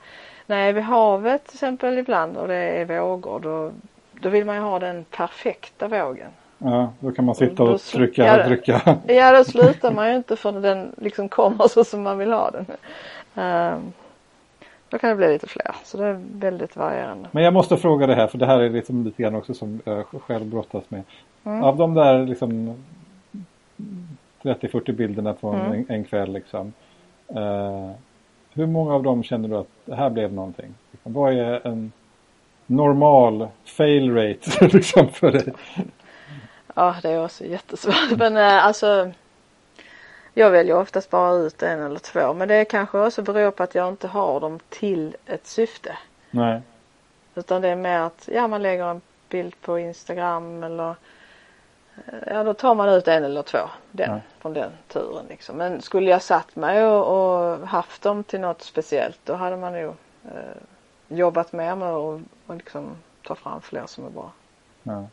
när jag är vid havet till exempel ibland och det är vågor då, då vill man ju ha den perfekta vågen. Ja, då kan man sitta och, trycka ja, och trycka. Ja, då slutar man ju inte förrän den liksom kommer så som man vill ha den. Um, då kan det bli lite fler, så det är väldigt varierande. Men jag måste fråga det här, för det här är liksom lite grann också som jag själv brottas med. Mm. Av de där liksom 30-40 bilderna från mm. en, en, kväll liksom. Uh, hur många av dem känner du att det här blev någonting? Vad är en normal fail rate liksom för dig? Ja, det är också jättesvårt. Men äh, alltså jag väljer oftast bara ut en eller två. Men det kanske också beror på att jag inte har dem till ett syfte. Nej. Utan det är mer att, ja man lägger en bild på Instagram eller Ja då tar man ut en eller två den, ja. från den turen liksom. Men skulle jag satt mig och, och haft dem till något speciellt då hade man nog eh, jobbat mer med att och liksom ta fram fler som är bra. Ja.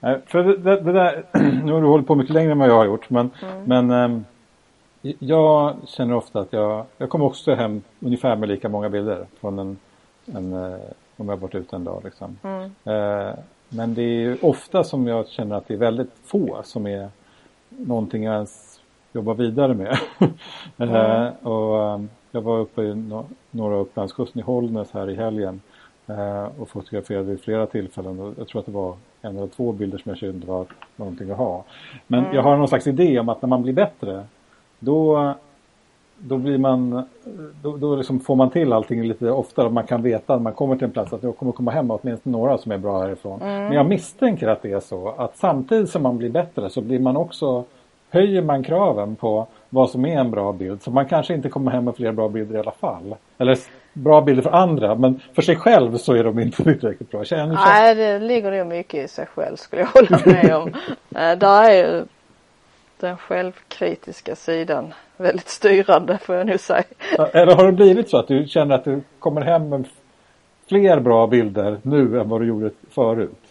Nej, för det, det, det, där, nu har du hållit på mycket längre än vad jag har gjort men, mm. men ähm, jag känner ofta att jag, jag kommer också hem ungefär med lika många bilder från en, en äh, om jag har varit ute en dag liksom. Mm. Äh, men det är ofta som jag känner att det är väldigt få som är någonting jag ens jobbar vidare med. Mm. och um, jag var uppe i no några Upplandskusten i Hållnäs här i helgen. Eh, och fotograferade vid flera tillfällen. Jag tror att det var en eller två bilder som jag kände var någonting att ha. Men mm. jag har någon slags idé om att när man blir bättre då, då blir man då, då liksom får man till allting lite oftare. Man kan veta när man kommer till en plats att jag kommer komma hem åtminstone några som är bra härifrån. Mm. Men jag misstänker att det är så att samtidigt som man blir bättre så blir man också höjer man kraven på vad som är en bra bild. Så man kanske inte kommer hem med fler bra bilder i alla fall. Eller bra bilder för andra men för sig själv så är de inte tillräckligt bra. Känner, Nej det ligger nog mycket i sig själv skulle jag hålla med om. äh, där är den självkritiska sidan väldigt styrande får jag nu säga. Eller har det blivit så att du känner att du kommer hem med fler bra bilder nu än vad du gjorde förut?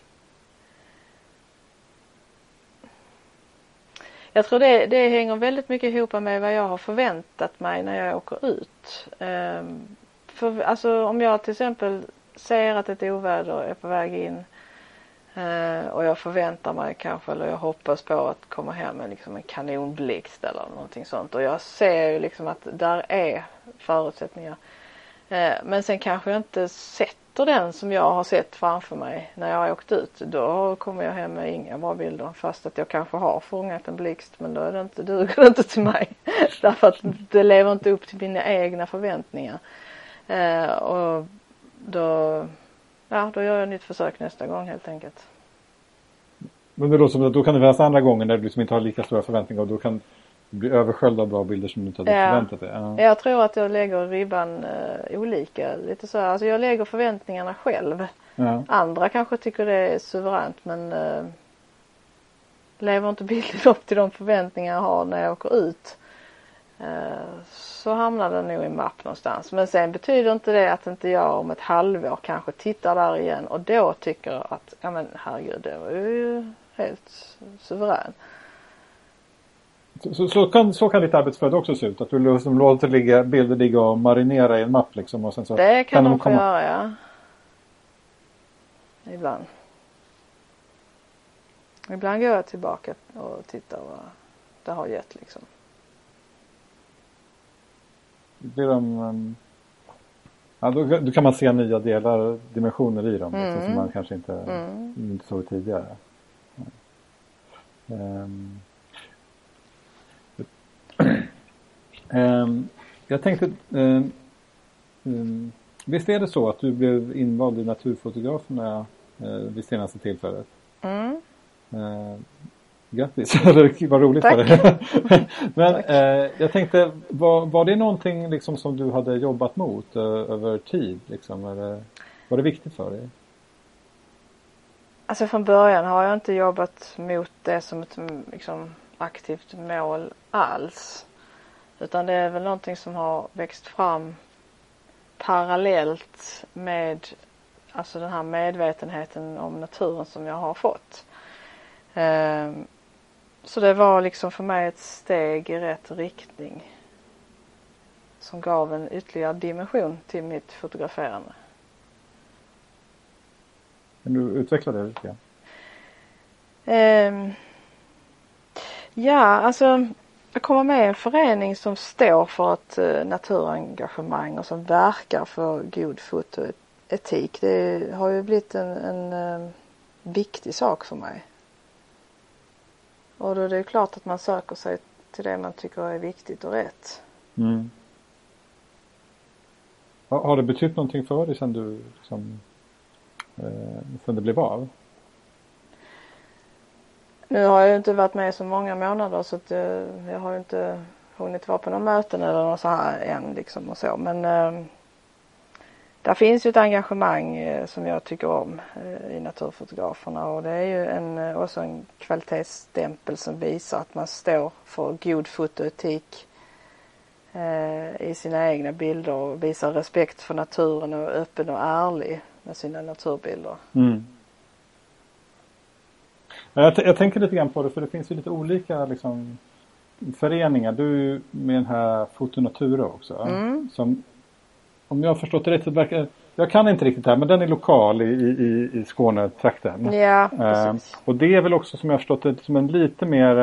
Jag tror det, det hänger väldigt mycket ihop med vad jag har förväntat mig när jag åker ut. Um, för, alltså om jag till exempel ser att ett oväder är på väg in Eh, och jag förväntar mig kanske eller jag hoppas på att komma hem med liksom en kanonblixt eller någonting sånt och jag ser ju liksom att där är förutsättningar. Eh, men sen kanske jag inte sätter den som jag har sett framför mig när jag har åkt ut då kommer jag hem med inga bra bilder fast att jag kanske har fångat en blixt men då är det inte, duger det inte till mig. Därför att det lever inte upp till mina egna förväntningar. Eh, och då, ja, då gör jag ett nytt försök nästa gång helt enkelt. Men det låter som att då kan det finnas andra gånger när du liksom inte har lika stora förväntningar och då kan bli översköljd av bra bilder som du inte hade ja. förväntat dig. Ja. Jag tror att jag lägger ribban uh, olika. Lite så här. Alltså jag lägger förväntningarna själv. Ja. Andra kanske tycker det är suveränt men uh, lever inte bilden upp till de förväntningar jag har när jag åker ut uh, så hamnar den nog i mapp någonstans. Men sen betyder inte det att inte jag om ett halvår kanske tittar där igen och då tycker att ja men herregud det var ju helt suverän. Så, så, kan, så kan ditt arbetsflöde också se ut? Att du liksom låter ligga, bilder ligga och marinera i en mapp liksom? Och sen så det kan, kan de komma... få göra ja. Ibland. Ibland går jag tillbaka och tittar vad det har gett liksom. Blir de... Um... Ja, då, då, kan man se nya delar, dimensioner i dem mm. liksom, som man kanske inte, mm. inte såg tidigare. Um... Um, jag tänkte, um, visst är det så att du blev invald i Naturfotograferna uh, vid senaste tillfället? Mm. Uh, grattis, vad roligt Tack. var det. Men uh, jag tänkte, var, var det någonting liksom som du hade jobbat mot uh, över tid? Liksom, eller, var det viktigt för dig? Alltså från början har jag inte jobbat mot det som ett liksom, aktivt mål alls. Utan det är väl någonting som har växt fram parallellt med alltså den här medvetenheten om naturen som jag har fått. Ehm, så det var liksom för mig ett steg i rätt riktning som gav en ytterligare dimension till mitt fotograferande. Kan du utveckla det lite grann? Um, ja, alltså att komma med i en förening som står för ett eh, naturengagemang och som verkar för god fotoetik. Det har ju blivit en, en, eh, viktig sak för mig. Och då är det klart att man söker sig till det man tycker är viktigt och rätt. Mm. Har det betytt någonting för dig sen du liksom, eh, sen det blev av? Nu har jag ju inte varit med så många månader så att jag, eh, jag har ju inte hunnit vara på några möten eller något så här än liksom och så men eh, där finns ju ett engagemang eh, som jag tycker om eh, i Naturfotograferna och det är ju en, eh, också en kvalitetsstämpel som visar att man står för god fotoetik i sina egna bilder och visar respekt för naturen och är öppen och ärlig med sina naturbilder. Mm. Jag, jag, tänker lite grann på det för det finns ju lite olika liksom, föreningar. Du är ju med den här Fotonatura också. Mm. Som, om jag har förstått det rätt så verkar jag kan inte riktigt det här men den är lokal i, i, i Skånetrakten. Ja, eh, och det är väl också som jag har förstått det som en lite mer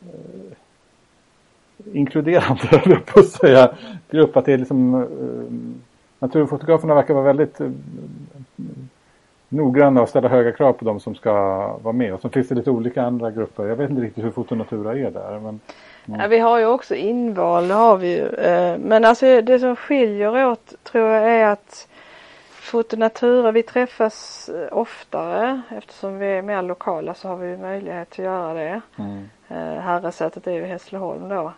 eh, inkluderande, på att säga, grupp. Att det är liksom eh, naturfotograferna verkar vara väldigt eh, noggranna och ställa höga krav på de som ska vara med. Och så finns det lite olika andra grupper. Jag vet inte riktigt hur Fotonatura är där. Men, ja. ja vi har ju också inval, det har vi ju. Eh, men alltså det som skiljer åt tror jag är att Fotonatura, vi träffas eh, oftare eftersom vi är mer lokala så har vi möjlighet att göra det. Mm. Herresätet är ju Hässleholm då.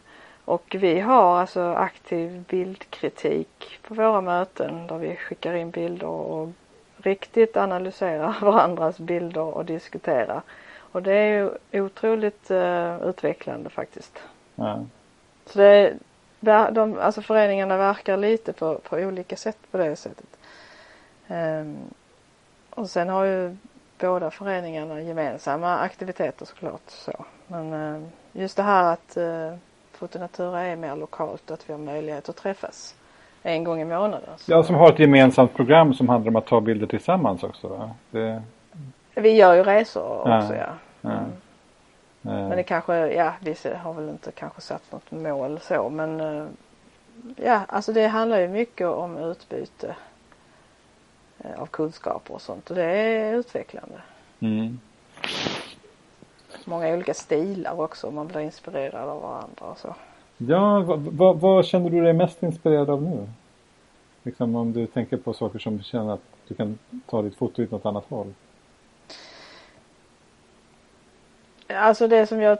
Och vi har alltså aktiv bildkritik på våra möten där vi skickar in bilder och riktigt analyserar varandras bilder och diskuterar. Och det är ju otroligt uh, utvecklande faktiskt. Ja. Så det, de, alltså föreningarna verkar lite på, på olika sätt på det sättet. Um, och sen har ju båda föreningarna gemensamma aktiviteter såklart så. Men uh, just det här att uh, Fotonatura är mer lokalt och att vi har möjlighet att träffas en gång i månaden. Så. Ja, som har ett gemensamt program som handlar om att ta bilder tillsammans också. Det... Vi gör ju resor också ja. ja. Mm. Men det kanske, ja vi har väl inte kanske satt något mål så men eh, ja alltså det handlar ju mycket om utbyte eh, av kunskaper och sånt och det är utvecklande. Mm många olika stilar också. Man blir inspirerad av varandra och så. Ja, vad, vad, känner du dig mest inspirerad av nu? Liksom om du tänker på saker som du känner att du kan ta ditt foto åt något annat håll. Alltså det som jag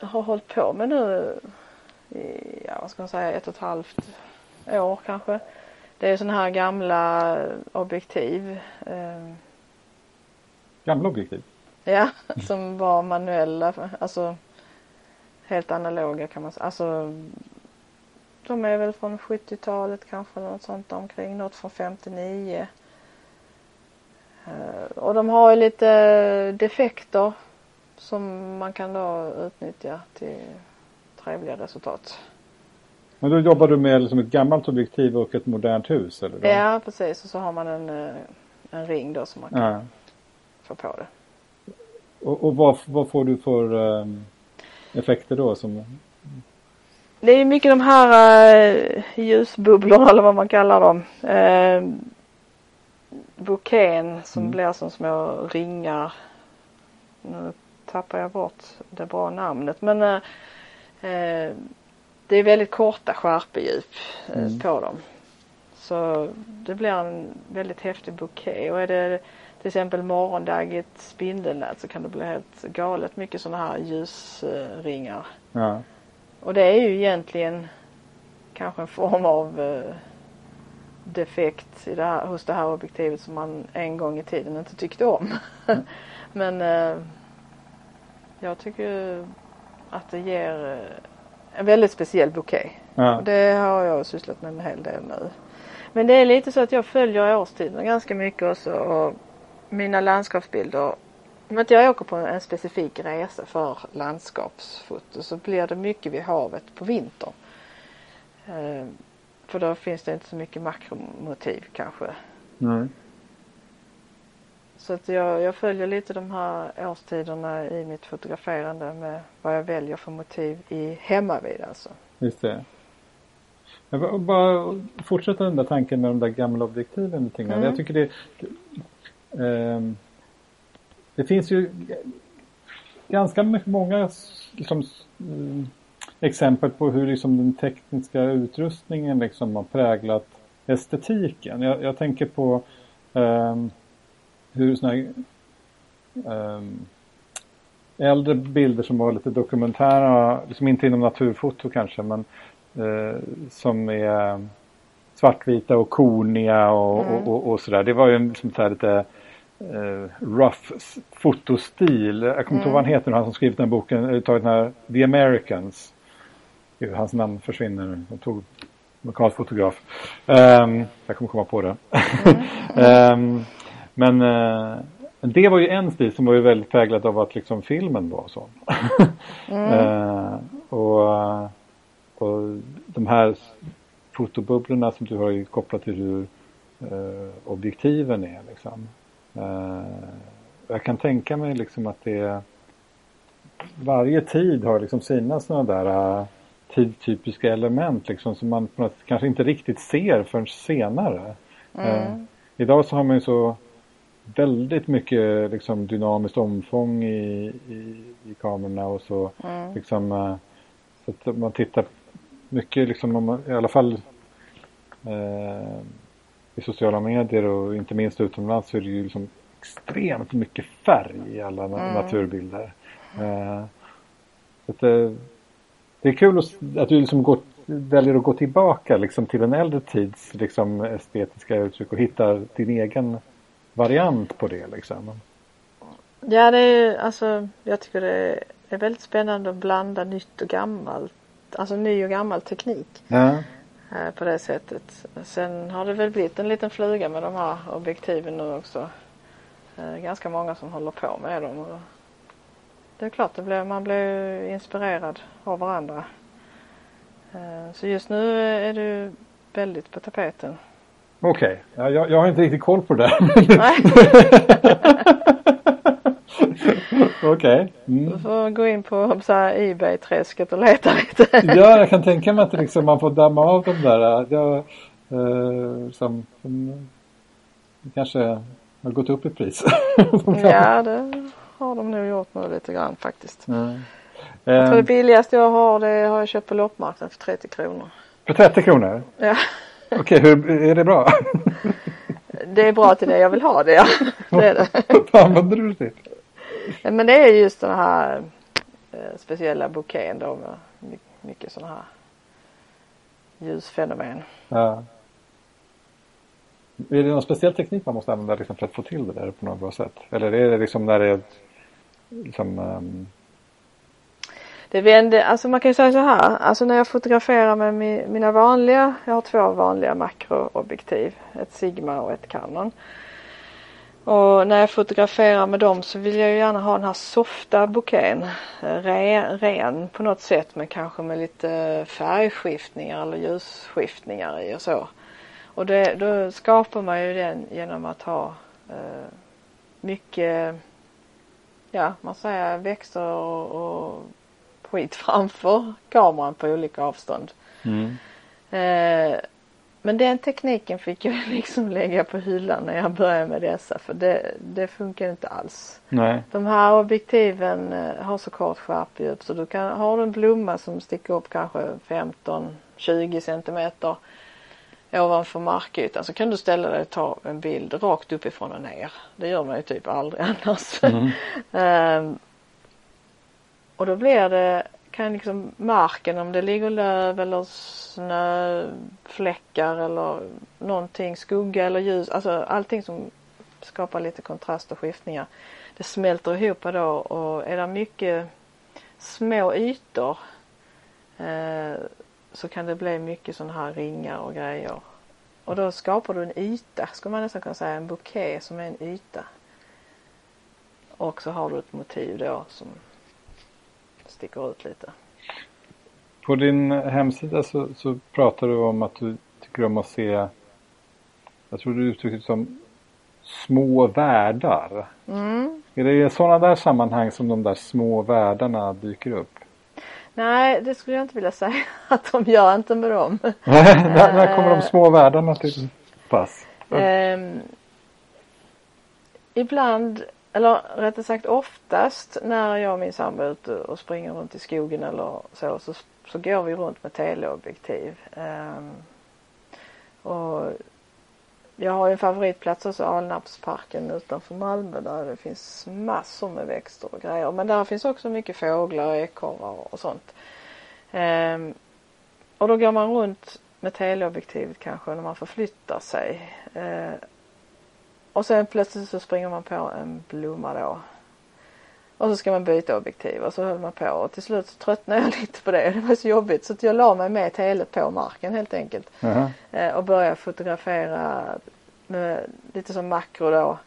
har hållit på med nu i, ja vad ska man säga, ett och ett halvt år kanske. Det är sådana här gamla objektiv. Eh. Gamla objektiv? Ja, som var manuella, alltså helt analoga kan man säga. Alltså de är väl från 70-talet kanske något sånt omkring, något från 59. Eh, och de har ju lite defekter som man kan då utnyttja till trevliga resultat. Men då jobbar du med liksom ett gammalt objektiv och ett modernt hus? Eller? Ja precis och så har man en, eh, en ring då som man kan ja. få på det. Och, och vad, vad, får du för um, effekter då? Som... Det är mycket de här uh, ljusbubblorna eller vad man kallar dem. Uh, bouquén som mm. blir som små ringar. Nu tappar jag bort det bra namnet men uh, uh, det är väldigt korta skärpedjup mm. på dem. Så det blir en väldigt häftig bouquet och är det till exempel morgondaggigt spindelnät så kan det bli helt galet mycket sådana här ljusringar. Ja. Och det är ju egentligen kanske en form av eh, defekt i det här, hos det här objektivet som man en gång i tiden inte tyckte om. Mm. Men eh, jag tycker att det ger eh, en väldigt speciell bouquet. Ja. Det har jag sysslat med en hel del nu. Men det är lite så att jag följer årstiderna ganska mycket också och mina landskapsbilder om inte jag åker på en specifik resa för landskapsfoto så blir det mycket vid havet på vintern. Eh, för då finns det inte så mycket makromotiv kanske. Nej. Så att jag, jag följer lite de här årstiderna i mitt fotograferande med vad jag väljer för motiv i hemmavid alltså. Just det. Jag bara fortsätta den där tanken med de där gamla objektiven. Lite mm. Jag tycker det, Ehm, det finns ju ganska många liksom, mm, exempel på hur liksom, den tekniska utrustningen liksom, har präglat estetiken. Jag, jag tänker på um, hur såna här, um, äldre bilder som var lite dokumentära, liksom inte inom naturfoto kanske, men uh, som är svartvita och korniga och, mm. och, och, och, sådär. Det var ju liksom så lite uh, rough fotostil. Jag kommer inte ihåg vad han mm. heter, han som skrivit den här boken, eh, tagit den här The Americans. Hans namn försvinner, han tog lokal fotograf. Um, jag kommer komma på det. Mm. um, men uh, det var ju en stil som var ju väldigt präglad av att liksom filmen var sån. mm. uh, och, och de här fotobubblorna som du har kopplat till hur uh, objektiven är liksom. Uh, jag kan tänka mig liksom att det varje tid har liksom sina sådana där tidstypiska element liksom som man kanske inte riktigt ser förrän senare. Eh, idag så har man ju så väldigt mycket liksom, dynamiskt omfång i, i, i kamerorna och så. Liksom, eh, så att man tittar mycket liksom, om man, i alla fall eh, i sociala medier och inte minst utomlands så är det ju liksom extremt mycket färg i alla na- naturbilder. Eh, så att, eh, det är kul att, att du liksom går, väljer att gå tillbaka liksom, till en äldre tids liksom, estetiska uttryck och hittar din egen variant på det. Liksom. Ja, det är alltså, jag tycker det är väldigt spännande att blanda nytt och gammalt. Alltså ny och gammal teknik Ja. eh, på det sättet. Sen har det väl blivit en liten fluga med de här objektiven nu också. Eh, ganska många som håller på med dem. Och det är klart, det blir, man blir inspirerad av varandra. Eh, så just nu är det väldigt på tapeten. Okej, ja, jag, jag har inte riktigt koll på det. Okej. du Mm. får gå in på Ebay-träsket och leta lite. Ja, jag kan tänka mig att liksom, man får damma av de där. Jag, eh, som, som kanske har gått upp i pris. Ja, det har de nog gjort nu lite grann faktiskt. Mm. Jag tror det Eh, billigaste jag har det har jag köpt på loppmarknaden för 30 kronor. för 30 kronor? Ja, Okej, hur är det bra? det är bra till det jag vill ha det ja. Det är det. Vad använder du det till? Men det är just den här eh, speciella bouquén då med my- mycket sådana här ljusfenomen. Ja. Är det någon speciell teknik man måste använda liksom för att få till det där på något bra sätt? Eller är det liksom när det är liksom, ehm, det vände, alltså man kan ju säga så här, alltså när jag fotograferar med mi- mina vanliga, jag har två vanliga makroobjektiv, ett Sigma och ett Canon. Och när jag fotograferar med dem så vill jag ju gärna ha den här softa bouquén, eh, ren, ren på något sätt men kanske med lite färgskiftningar eller ljusskiftningar i och så. Och det, då skapar man ju den genom att ha eh, mycket, ja man säger växter och, och skit framför kameran på olika avstånd. mm. Eh, men den tekniken fick jag liksom lägga på hyllan när jag började med dessa för det, det funkar inte alls. Nej. De här objektiven eh, har så kort skärpedjup så du kan, har du en blomma som sticker upp kanske 15-20 centimeter ovanför markytan så kan du ställa dig och ta en bild rakt uppifrån och ner. Det gör man ju typ aldrig annars. Mm. Och då blir det, kan liksom marken om det ligger löv eller snöfläckar eller någonting, skugga eller ljus, alltså allting som skapar lite kontrast och skiftningar. Det smälter ihop då och är det mycket små ytor eh, så kan det bli mycket sådana här ringar och grejer. Och då skapar du en yta, skulle man nästan kunna säga, en bouquet som är en yta. Och så har du ett motiv då som sticker ut lite. På din hemsida så, så pratar du om att du tycker om att se, jag tror du uttryckte det som små världar. Mm. Är det i sådana där sammanhang som de där små världarna dyker upp? Nej, det skulle jag inte vilja säga att de gör inte med dem. när, när kommer de små världarna till pass? Ehm, ibland, eller rättare sagt oftast när jag och min sambo är ute och springer runt i skogen eller så, så, så går vi runt med teleobjektiv. Um, och jag har ju en favoritplats också, Alnarpsparken utanför Malmö där det finns massor med växter och grejer. Men där finns också mycket fåglar och ekorrar och sånt. Ehm, och då går man runt med teleobjektivet kanske när man förflyttar sig. Eh, och sen plötsligt så springer man på en blomma då. Och så ska man byta objektiv och så höll man på och till slut så tröttnade jag lite på det. Det var så jobbigt så att jag la mig med telet på marken helt enkelt. Jaha. Eh, och började fotografera med, lite som makro då.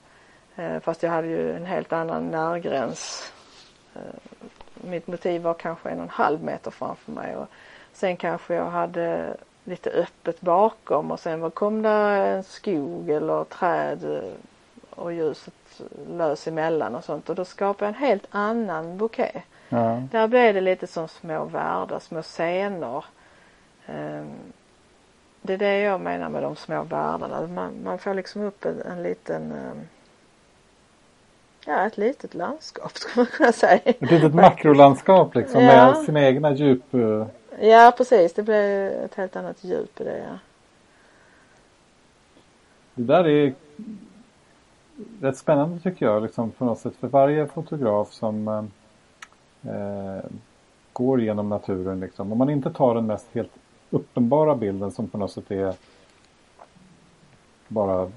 Eh, fast jag hade ju en helt annan närgräns. Eh, mitt motiv var kanske en och en halv meter framför mig. Och sen kanske jag hade lite öppet bakom och sen var- kom där en skog eller träd eh, och ljuset lös emellan och sånt och då skapade jag en helt annan bouquet. Ja. Där blev det lite som små världar, små scener. Um, det är det jag menar med de små världarna. Man, man får liksom upp en, en liten um, Ja, ett litet landskap skulle man kunna säga. Ett litet makrolandskap liksom ja. med sina egna djup. Ja, precis. Det blir ett helt annat djup i det. Ja. Det där är rätt spännande tycker jag liksom på något sätt för varje fotograf som eh, går genom naturen liksom. Om man inte tar den mest helt uppenbara bilden som på något sätt är bara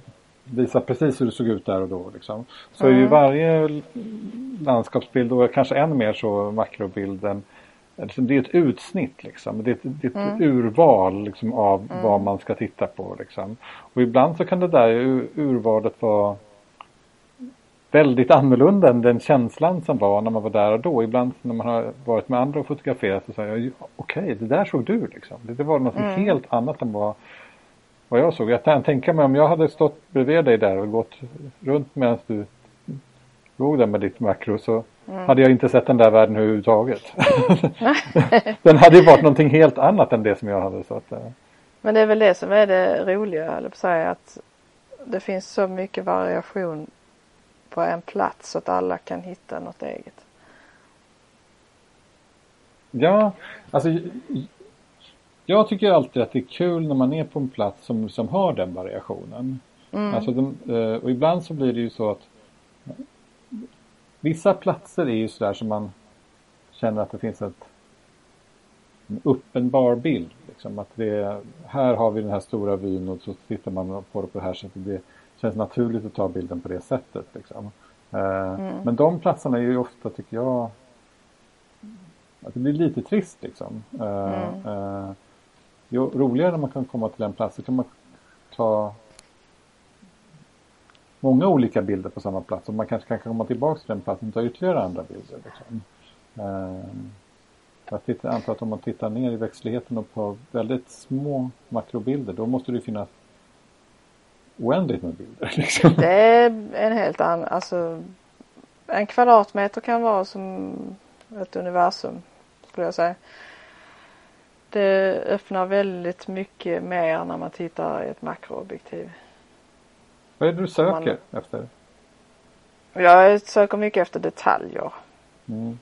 visar precis hur det såg ut där och då. Liksom. Så mm. är ju varje landskapsbild och kanske än mer så makrobilden det är ett utsnitt liksom. Det är ett, det är ett mm. urval liksom, av mm. vad man ska titta på. Liksom. Och ibland så kan det där urvalet vara väldigt annorlunda än den känslan som var när man var där och då. Ibland när man har varit med andra och fotograferat så säger jag okej, okay, det där såg du liksom. Det, det var något mm. helt annat än vad vad jag såg. Jag kan tänka mig om jag hade stått bredvid dig där och gått runt medan du låg där med ditt makro så mm. hade jag inte sett den där världen överhuvudtaget. den hade ju varit någonting helt annat än det som jag hade. Så att, äh. Men det är väl det som är det roliga, eller på säga att det finns så mycket variation på en plats så att alla kan hitta något eget. Ja, alltså jag tycker alltid att det är kul när man är på en plats som, som har den variationen. Mm. Alltså de, eh, och ibland så blir det ju så att vissa platser är ju sådär som man känner att det finns ett, en uppenbar bild. Liksom, att det, här har vi den här stora vyn och så tittar man på det på det här sättet. Det känns naturligt att ta bilden på det sättet. Liksom. Eh, mm. Men de platserna är ju ofta, tycker jag, att det blir lite trist liksom. Eh, mm jo, roligare när man kan komma till en plats så kan man ta många olika bilder på samma plats och man kanske kan komma tillbaka till den platsen och ta ytterligare andra bilder. Liksom. Ehm, jag antar att om man tittar ner i växtligheten och på väldigt små makrobilder då måste det finnas oändligt med bilder. Liksom. Det är en helt annan, alltså en kvadratmeter kan vara som ett universum skulle jag säga det öppnar väldigt mycket mer när man tittar i ett makroobjektiv. Vad är det du söker man... efter? Jag söker mycket efter detaljer. Mm.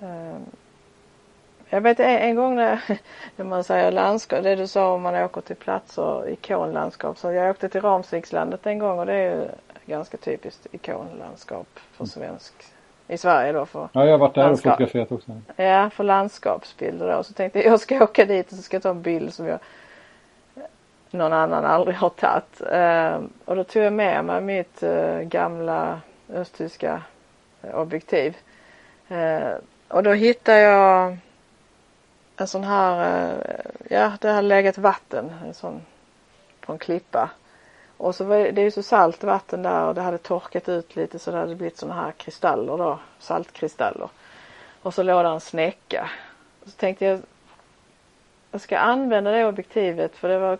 Ehm, jag vet en, gång när, när man säger landskap, det du sa om man åker till platser, ikonlandskap. Så jag åkte till Ramsvikslandet en gång och det är ju ganska typiskt ikonlandskap för mm. svensk i Sverige då för Ja, jag har varit där och fotograferat också. Ja, för landskapsbilder då. Så tänkte jag, jag ska åka dit och så ska jag ta en bild som jag någon annan aldrig har tagit. Eh, och då tog jag med mig mitt eh, gamla östtyska eh, objektiv. Eh, och då hittade jag en sån här, eh, ja det hade legat vatten, en sån på en klippa. Och så var det, det är ju så salt vatten där och det hade torkat ut lite så det hade blivit såna här kristaller då, saltkristaller. Och så låg där en snäcka. Så tänkte jag, jag ska använda det objektivet för det var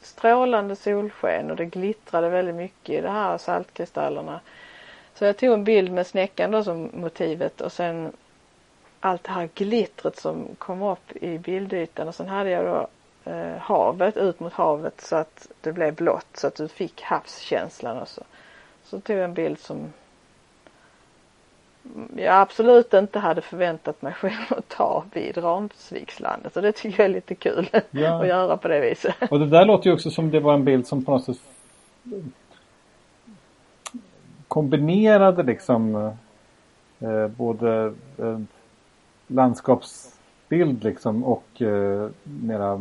strålande solsken och det glittrade väldigt mycket i de här saltkristallerna. Så jag tog en bild med snäckan då som motivet och sen allt det här glittret som kom upp i bildytan och sen hade jag då eh, havet, ut mot havet så att det blev blått så att du fick havskänslan och så. Så tog jag en bild som jag absolut inte hade förväntat mig själv att ta vid Ramsvikslandet och det tycker jag är lite kul ja. att göra på det viset. Och det där låter ju också som det var en bild som på något sätt kombinerade liksom eh, både eh, landskaps bild liksom och eh, mera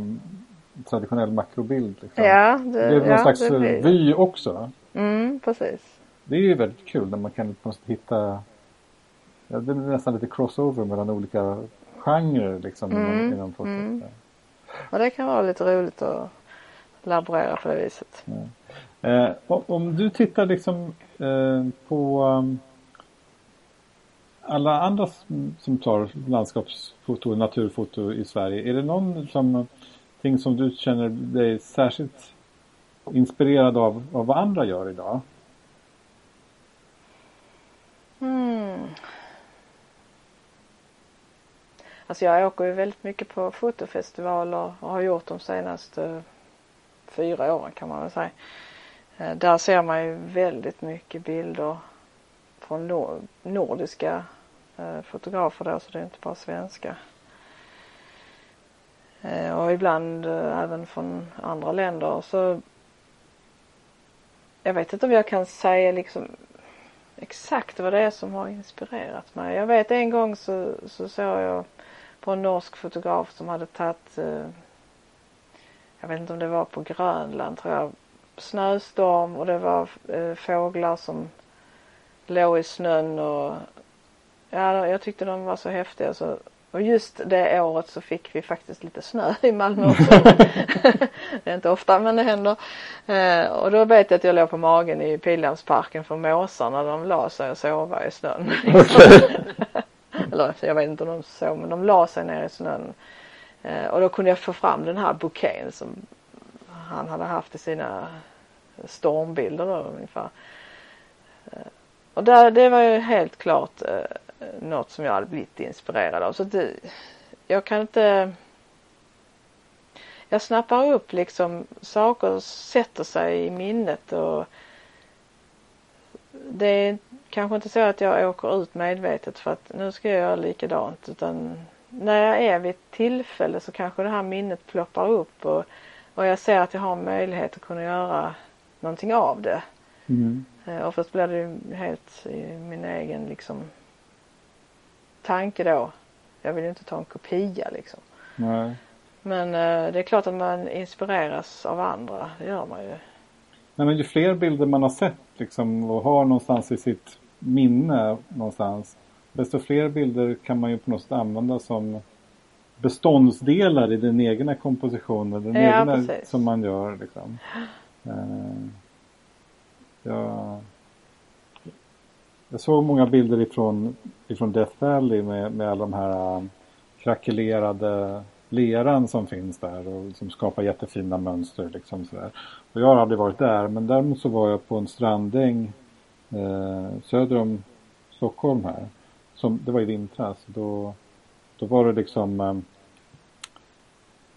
traditionell makrobild. Liksom. Ja, det, det är någon ja, slags vy också. Mm, precis. Det är ju väldigt kul när man kan hitta ja, det är nästan lite crossover mellan olika genrer liksom mm, inom, inom. Mm. Och det kan vara lite roligt att laborera på det viset. Ja. Eh, om du tittar liksom eh, på um, alla andra som tar landskapsfoto och naturfoto i Sverige, är det någonting som du känner dig särskilt inspirerad av, av vad andra gör idag? Mm. Alltså jag åker ju väldigt mycket på fotofestivaler och har gjort de senaste eh, fyra åren kan man väl säga. Eh, där ser man ju väldigt mycket bilder från nordiska eh, fotografer då så det är inte bara svenska. Eh, och ibland eh, även från andra länder så jag vet inte om jag kan säga liksom exakt vad det är som har inspirerat mig. Jag vet en gång så, så såg jag på en norsk fotograf som hade tagit, eh, jag vet inte om det var på Grönland tror jag, snöstorm och det var eh, fåglar som låg i snön och ja, jag tyckte de var så häftiga så och just det året så fick vi faktiskt lite snö i Malmö också. det är inte ofta men det händer. Eh, och då vet jag att jag låg på magen i Pildammsparken för måsarna de la sig och sova i snön. Eller jag vet inte om de såg men de la sig ner i snön. Eh, och då kunde jag få fram den här bouqueten som han hade haft i sina stormbilder då ungefär. Eh, och där, det var ju helt klart eh, något som jag hade blivit inspirerad av. Så det, jag kan inte jag snappar upp liksom saker sätter sig i minnet och det är kanske inte så att jag åker ut medvetet för att nu ska jag göra likadant utan när jag är vid ett tillfälle så kanske det här minnet ploppar upp och, och jag ser att jag har möjlighet att kunna göra någonting av det. Mm. Eh, oftast blir det ju helt i min egen liksom tanke då. Jag vill ju inte ta en kopia liksom. Nej. Men eh, det är klart att man inspireras av andra, det gör man ju. Nej, men ju fler bilder man har sett liksom, och har någonstans i sitt minne någonstans. Desto fler bilder kan man ju på något sätt använda som beståndsdelar i den egna kompositionen. Den ja, egna precis. som man gör liksom. Uh, jag, jag såg många bilder ifrån, ifrån Death Valley med, med alla de här uh, krackelerade leran som finns där och som skapar jättefina mönster. Liksom sådär. Och jag har aldrig varit där men däremot så var jag på en strandäng eh, söder om Stockholm här. Som, det var i vintras. Då, då var det liksom eh,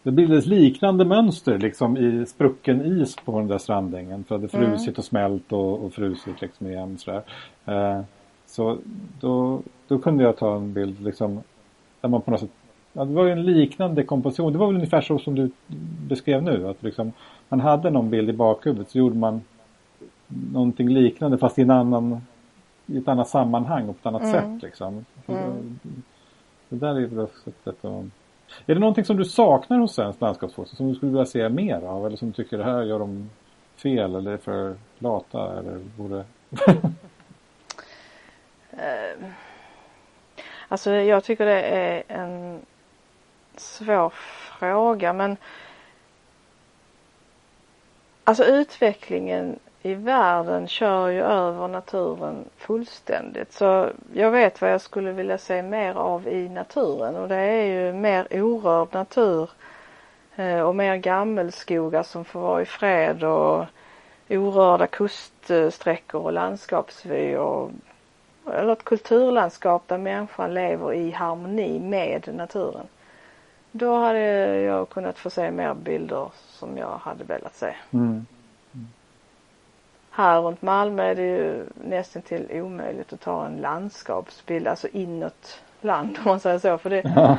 det bildades liknande mönster liksom i sprucken is på den där strandängen. För det hade mm. frusit mm. och smält och, och frusit liksom igen. Sådär. Eh, så då, då kunde jag ta en bild liksom där man på något sätt Ja, det var ju en liknande komposition. Det var väl ungefär så som du beskrev nu. Att liksom, man hade någon bild i bakhuvudet så gjorde man någonting liknande fast i, en annan, i ett annat sammanhang och på ett annat mm. sätt. Liksom. Mm. Det, där är väl också ett sätt att... Är det någonting som du saknar hos svensk landskapsfoto som du skulle vilja se mer av? Eller som du tycker det här gör de fel eller är för lata eller borde... uh, alltså jag tycker det är en svår fråga men Alltså utvecklingen i världen kör ju över naturen fullständigt. Så jag vet vad jag skulle vilja se mer av i naturen och det är ju mer orörd natur eh, och mer gammelskogar som får vara i fred och orörda kuststräckor och landskapsvy och eller ett kulturlandskap där människan lever i harmoni med naturen. Då hade jag kunnat få se mer bilder som jag hade velat se. Mm. Mm. Här runt Malmö är det ju nästan till omöjligt att ta en landskapsbild, alltså inåt land om man säger så. För det, ja.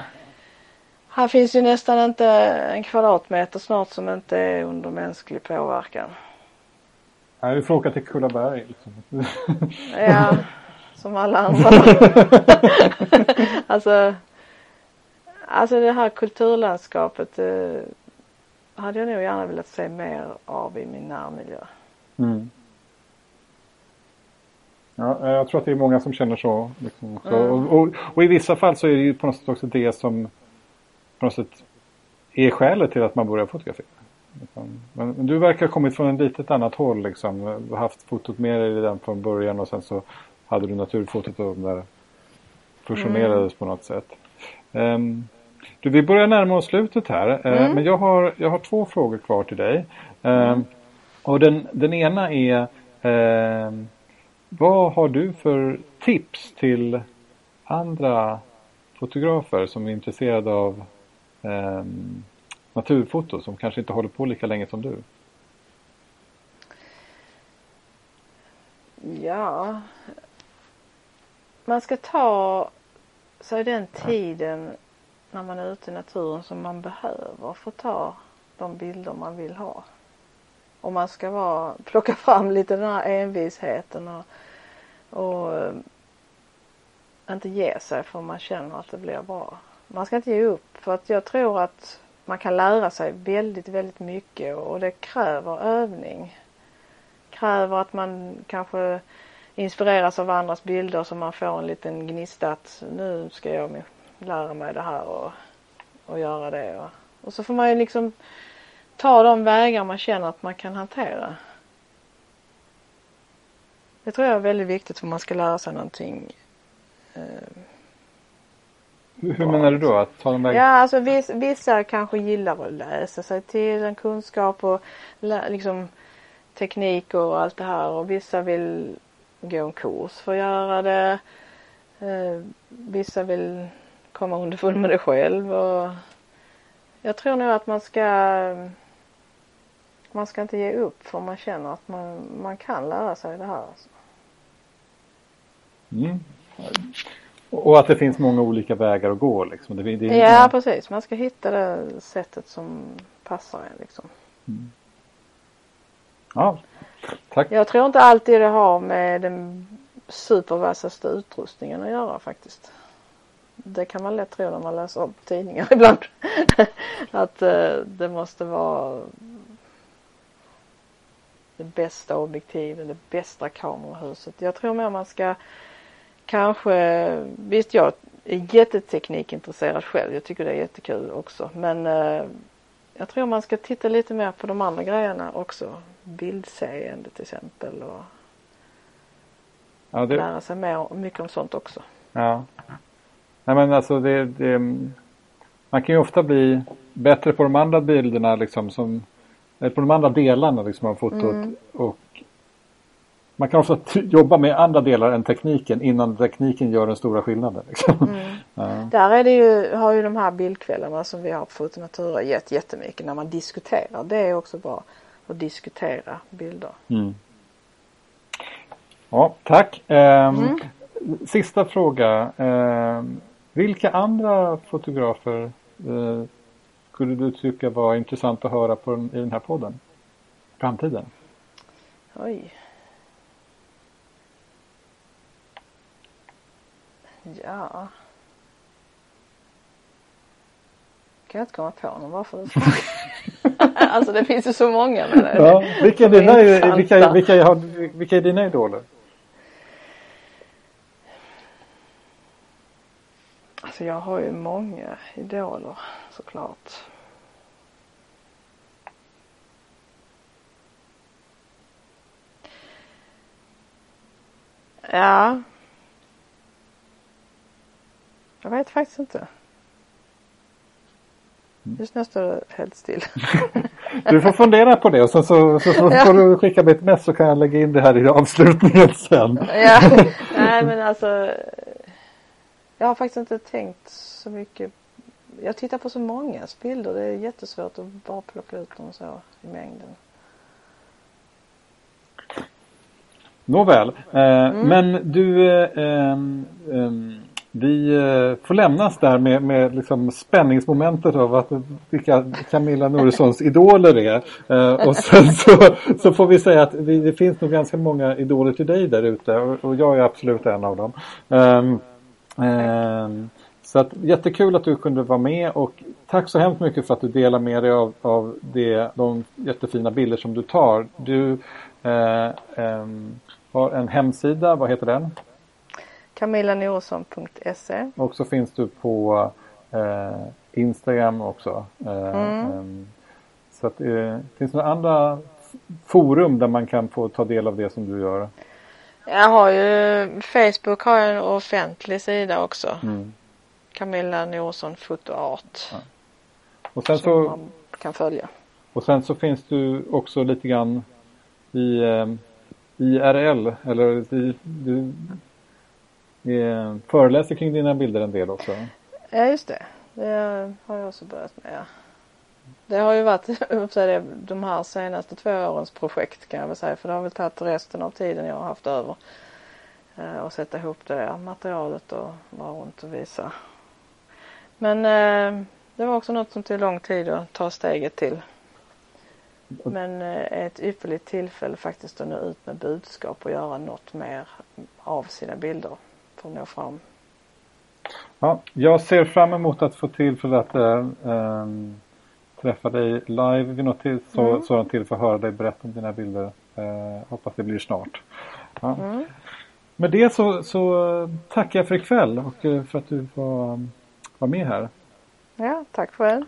Här finns ju nästan inte en kvadratmeter snart som inte är under mänsklig påverkan. Nej, vi får åka till Kullaberg. Liksom. ja, som alla andra. alltså Alltså det här kulturlandskapet eh, hade jag nog gärna velat se mer av i min närmiljö. Mm. Ja, jag tror att det är många som känner så. Liksom mm. och, och, och, i vissa fall så är det ju på något sätt också det som på något sätt är skälet till att man börjar fotografera. Liksom. Men, du verkar ha kommit från ett litet annat håll liksom. Du har haft fotot med dig redan från början och sen så hade du naturfotot och där fusionerades mm. på något sätt. Um, du, vi börjar närma oss slutet här. Eh, mm. Men jag har, jag har två frågor kvar till dig. Mm. Och den, den ena är eh, vad har du för tips till andra fotografer som är intresserade av eh, naturfoto som kanske inte håller på lika länge som du? Ja, man ska ta sig den tiden när man är ute i naturen som man behöver få ta de bilder man vill ha. Och man ska vara, plocka fram lite den här envisheten och, och eh, inte ge sig för man känner att det blir bra. Man ska inte ge upp för att jag tror att man kan lära sig väldigt, väldigt mycket och det kräver övning. Kräver att man kanske inspireras av andras bilder så man får en liten gnista att nu ska jag lära mig det här och, och göra det. Och, och så får man ju liksom ta de vägar man känner att man kan hantera. Det tror jag är väldigt viktigt om man ska lära sig någonting. Eh, Hur menar du då? Att ta de vägarna? Ja, alltså vissa, vissa kanske gillar att läsa sig till en kunskap och liksom teknik och allt det här och vissa vill gå en kurs för att göra det. Eh, vissa vill komma underfund med det själv och jag tror nog att man ska man ska inte ge upp för man känner att man, man kan lära sig det här. Alltså. Mm. Och att det finns många olika vägar att gå liksom. Det, det ja precis, man ska hitta det sättet som passar en liksom. Mm. Ja, tack. Jag tror inte alltid det har med den supervassaste utrustningen att göra faktiskt. Det kan man lätt tro när man läser om tidningar ibland. att uh, det måste vara det bästa objektivet, det bästa kamerahuset. Jag tror mer man ska kanske, visst jag är jätteteknikintresserad själv. Jag tycker det är jättekul också. Men uh, jag tror man ska titta lite mer på de andra grejerna också. Bildseende till exempel och ja, det... lära sig mer, mycket om sånt också. Ja. Nej men alltså det, det, man kan ju ofta bli bättre på de andra bilderna liksom som, på de andra delarna liksom av fotot mm. och man kan också jobba med andra delar än tekniken innan tekniken gör den stora skillnaden. Liksom. Mm. Ja. Där är det ju, har ju de här bildkvällarna som vi har på Fotonatura gett jättemycket när man diskuterar. Det är också bra att diskutera bilder. Mm. Ja, tack. Eh, mm. Sista fråga. Eh, vilka andra fotografer eh, skulle du tycka var intressant att höra på den, i den här podden? Framtiden? Oj. Ja. Kan jag inte komma på någon bara för Alltså det finns ju så många. Men ja, vilka, är dina, vilka, vilka, vilka är dina idoler? Alltså jag har ju många idoler såklart. Ja. Jag vet faktiskt inte. Mm. Just nu står det helt still. du får fundera på det och sen så, så, så ja. får du skicka mig ett mess så kan jag lägga in det här i avslutningen sen. ja, nej men alltså jag har faktiskt inte tänkt så mycket. Jag tittar på så många bilder. Det är jättesvårt att bara plocka ut dem så i mängden. Nåväl, eh, mm. men du eh, eh, vi eh, får lämnas där med, med liksom spänningsmomentet av att vilka Camilla Norssons idoler är. Och sen så, så får vi säga att vi, det finns nog ganska många idoler till dig där ute och, och jag är absolut en av dem. Ehm, så att, jättekul att du kunde vara med och tack så hemskt mycket för att du delar med dig av, av det, de jättefina bilder som du tar. Du eh, eh, har en hemsida, vad heter den? camillanorsson.se Och så finns du på eh, Instagram också. Eh, mm. Ehm, så att, finns det några andra forum där man kan få ta del av det som du gör? Jag har ju Facebook har jag en offentlig sida också. Mm. Camilla Norsson Foto Art. Ja. Och sen så man kan följa. Och sen så finns du också lite grann i eh, IRL eller du, du, du föreläser kring dina bilder en del också? Ja just det, det har jag också börjat med. Det har ju varit de här senaste två årens projekt kan jag väl säga för det har väl tagit resten av tiden jag har haft över. Eh, och sätta ihop det där materialet och vara runt och visa. Men eh, det var också något som tog lång tid att ta steget till. Men eh, ett ypperligt tillfälle faktiskt att nå ut med budskap och göra något mer av sina bilder för att nå fram. Ja, jag ser fram emot att få tillfälle att äh, äh, träffa dig live vid något till, så, mm. sådant tillfälle, höra dig berätta om dina bilder. Äh, hoppas det blir snart. Ja. Mm. Med det så, så tackar jag för ikväll och eh, för att du var, var med här. Ja, tack själv.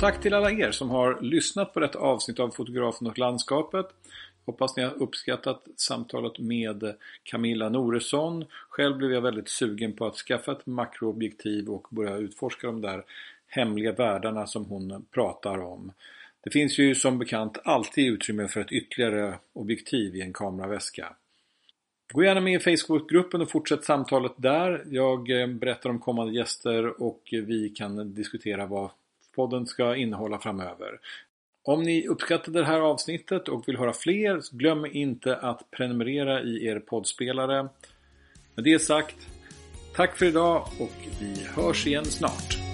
Tack till alla er som har lyssnat på detta avsnitt av Fotografen och landskapet. Hoppas ni har uppskattat samtalet med Camilla Noresson. Själv blev jag väldigt sugen på att skaffa ett makroobjektiv och börja utforska de där hemliga världarna som hon pratar om. Det finns ju som bekant alltid utrymme för ett ytterligare objektiv i en kameraväska. Gå gärna med i Facebookgruppen och fortsätt samtalet där. Jag eh, berättar om kommande gäster och eh, vi kan diskutera vad podden ska innehålla framöver. Om ni uppskattade det här avsnittet och vill höra fler, glöm inte att prenumerera i er poddspelare. Med det sagt, tack för idag och vi hörs igen snart.